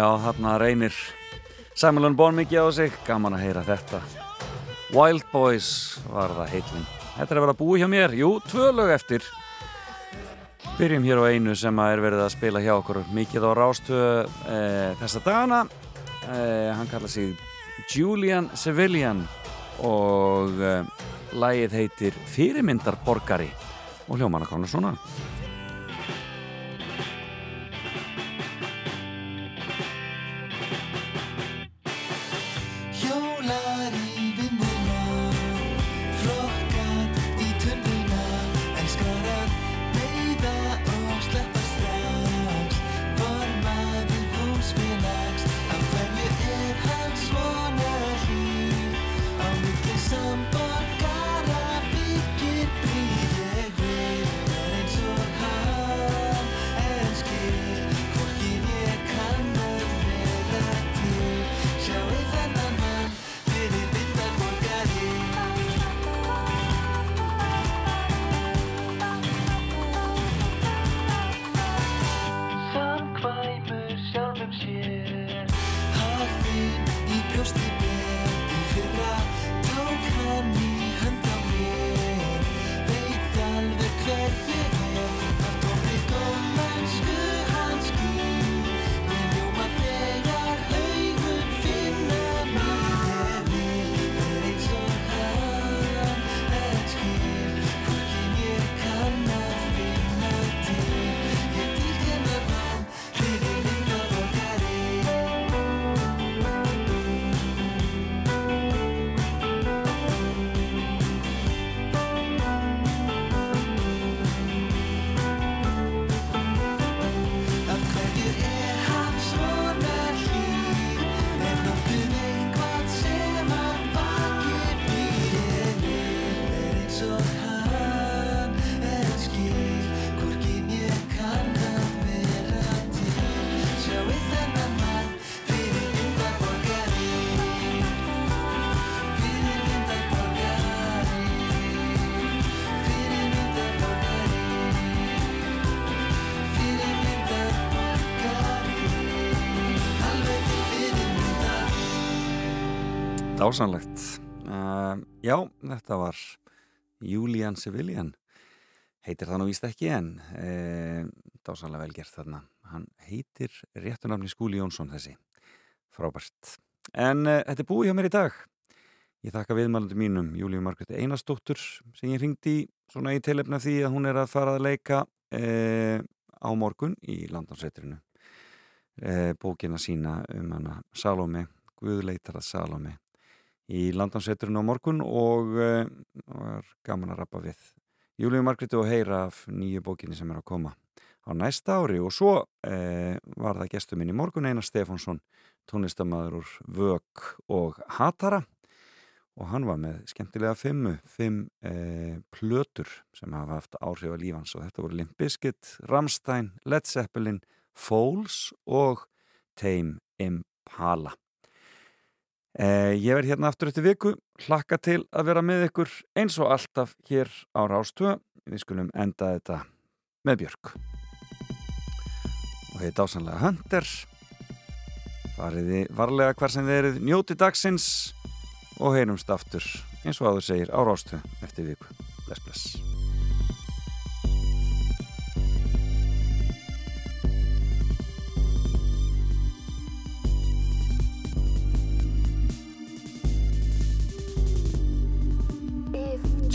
já, hérna reynir Samuelun Born mikið á sig, gaman að heyra þetta. Wild Boys var það heitlinn Þetta er að vera að búi hjá mér, jú, tvö lög eftir. Byrjum hér á einu sem er verið að spila hjá okkur mikið á rástu e, eh, þessa dagana. E, Hann kallaði sig Julian Sevillian og eh, e, lægið heitir Fyrirmyndarborgari og hljóman að koma svona. даешь теперь. Dásanlegt. Uh, já, þetta var Julian Civilian. Heitir það nú víst ekki en uh, dásanlega vel gert þarna. Hann heitir réttunafni Skúli Jónsson þessi. Frábært. En uh, þetta er búið hjá mér í dag. Ég þakka viðmælandi mínum Júlíu Margréti Einarsdóttur sem ég ringdi svona í tilefna því að hún er að fara að leika á morgun í Landánsetrinu. Uh, bókina sína um hana Salome, Guðleitarað Salome í Landánsetrinu á morgun og uh, var gaman að rappa við Júlíu Margréti og heyra af nýju bókinni sem er að koma á næsta ári. Og svo uh, var það gestur minn í morgun Einar Stefánsson tónlistamæður úr Vög og Hatara. Og hann var með skemmtilega fimmu, fimm eh, plötur sem hafa haft áhrif á lífans og þetta voru Limp Bizkit, Rammstein, Led Zeppelin, Foles og Tame Impala. Eh, ég verð hérna aftur eftir viku, hlakka til að vera með ykkur eins og alltaf hér á Rástöða. Við skulum enda þetta með Björk. Og heiti ásanlega Hunter. Fariði varlega hvar sem þið eruð njóti dagsins og heyrumst aftur eins og áður segir á Rástu eftir viku. Bless, bless.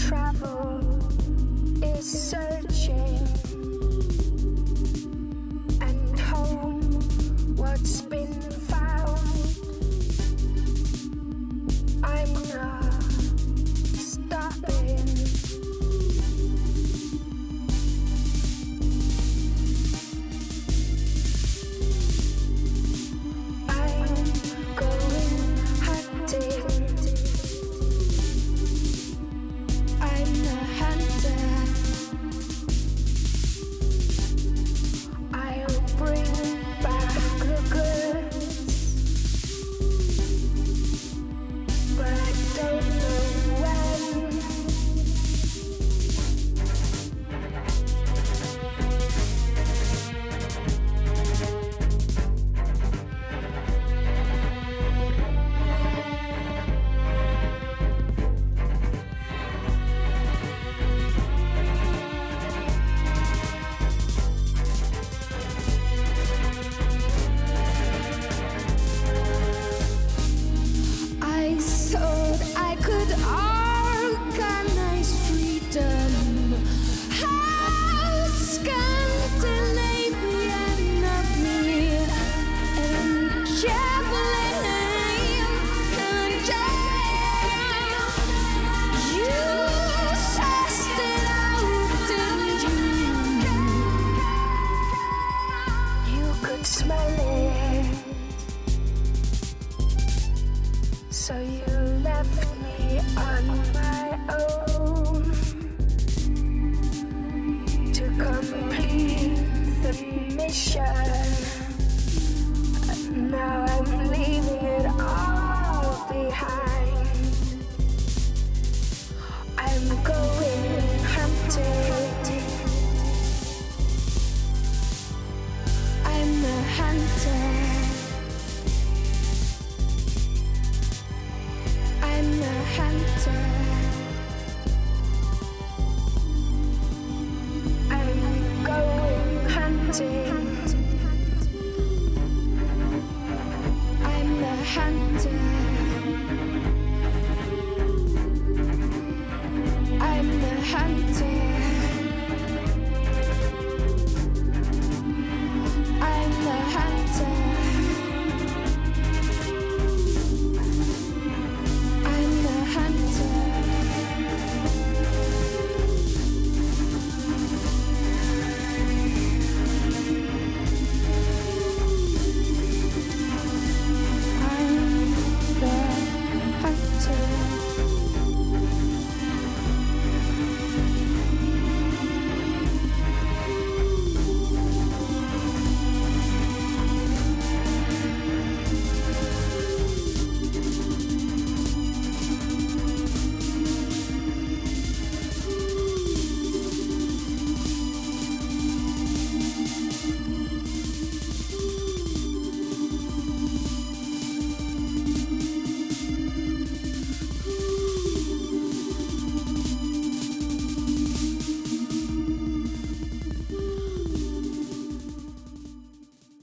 Travel is searching and home what's been found, I'm not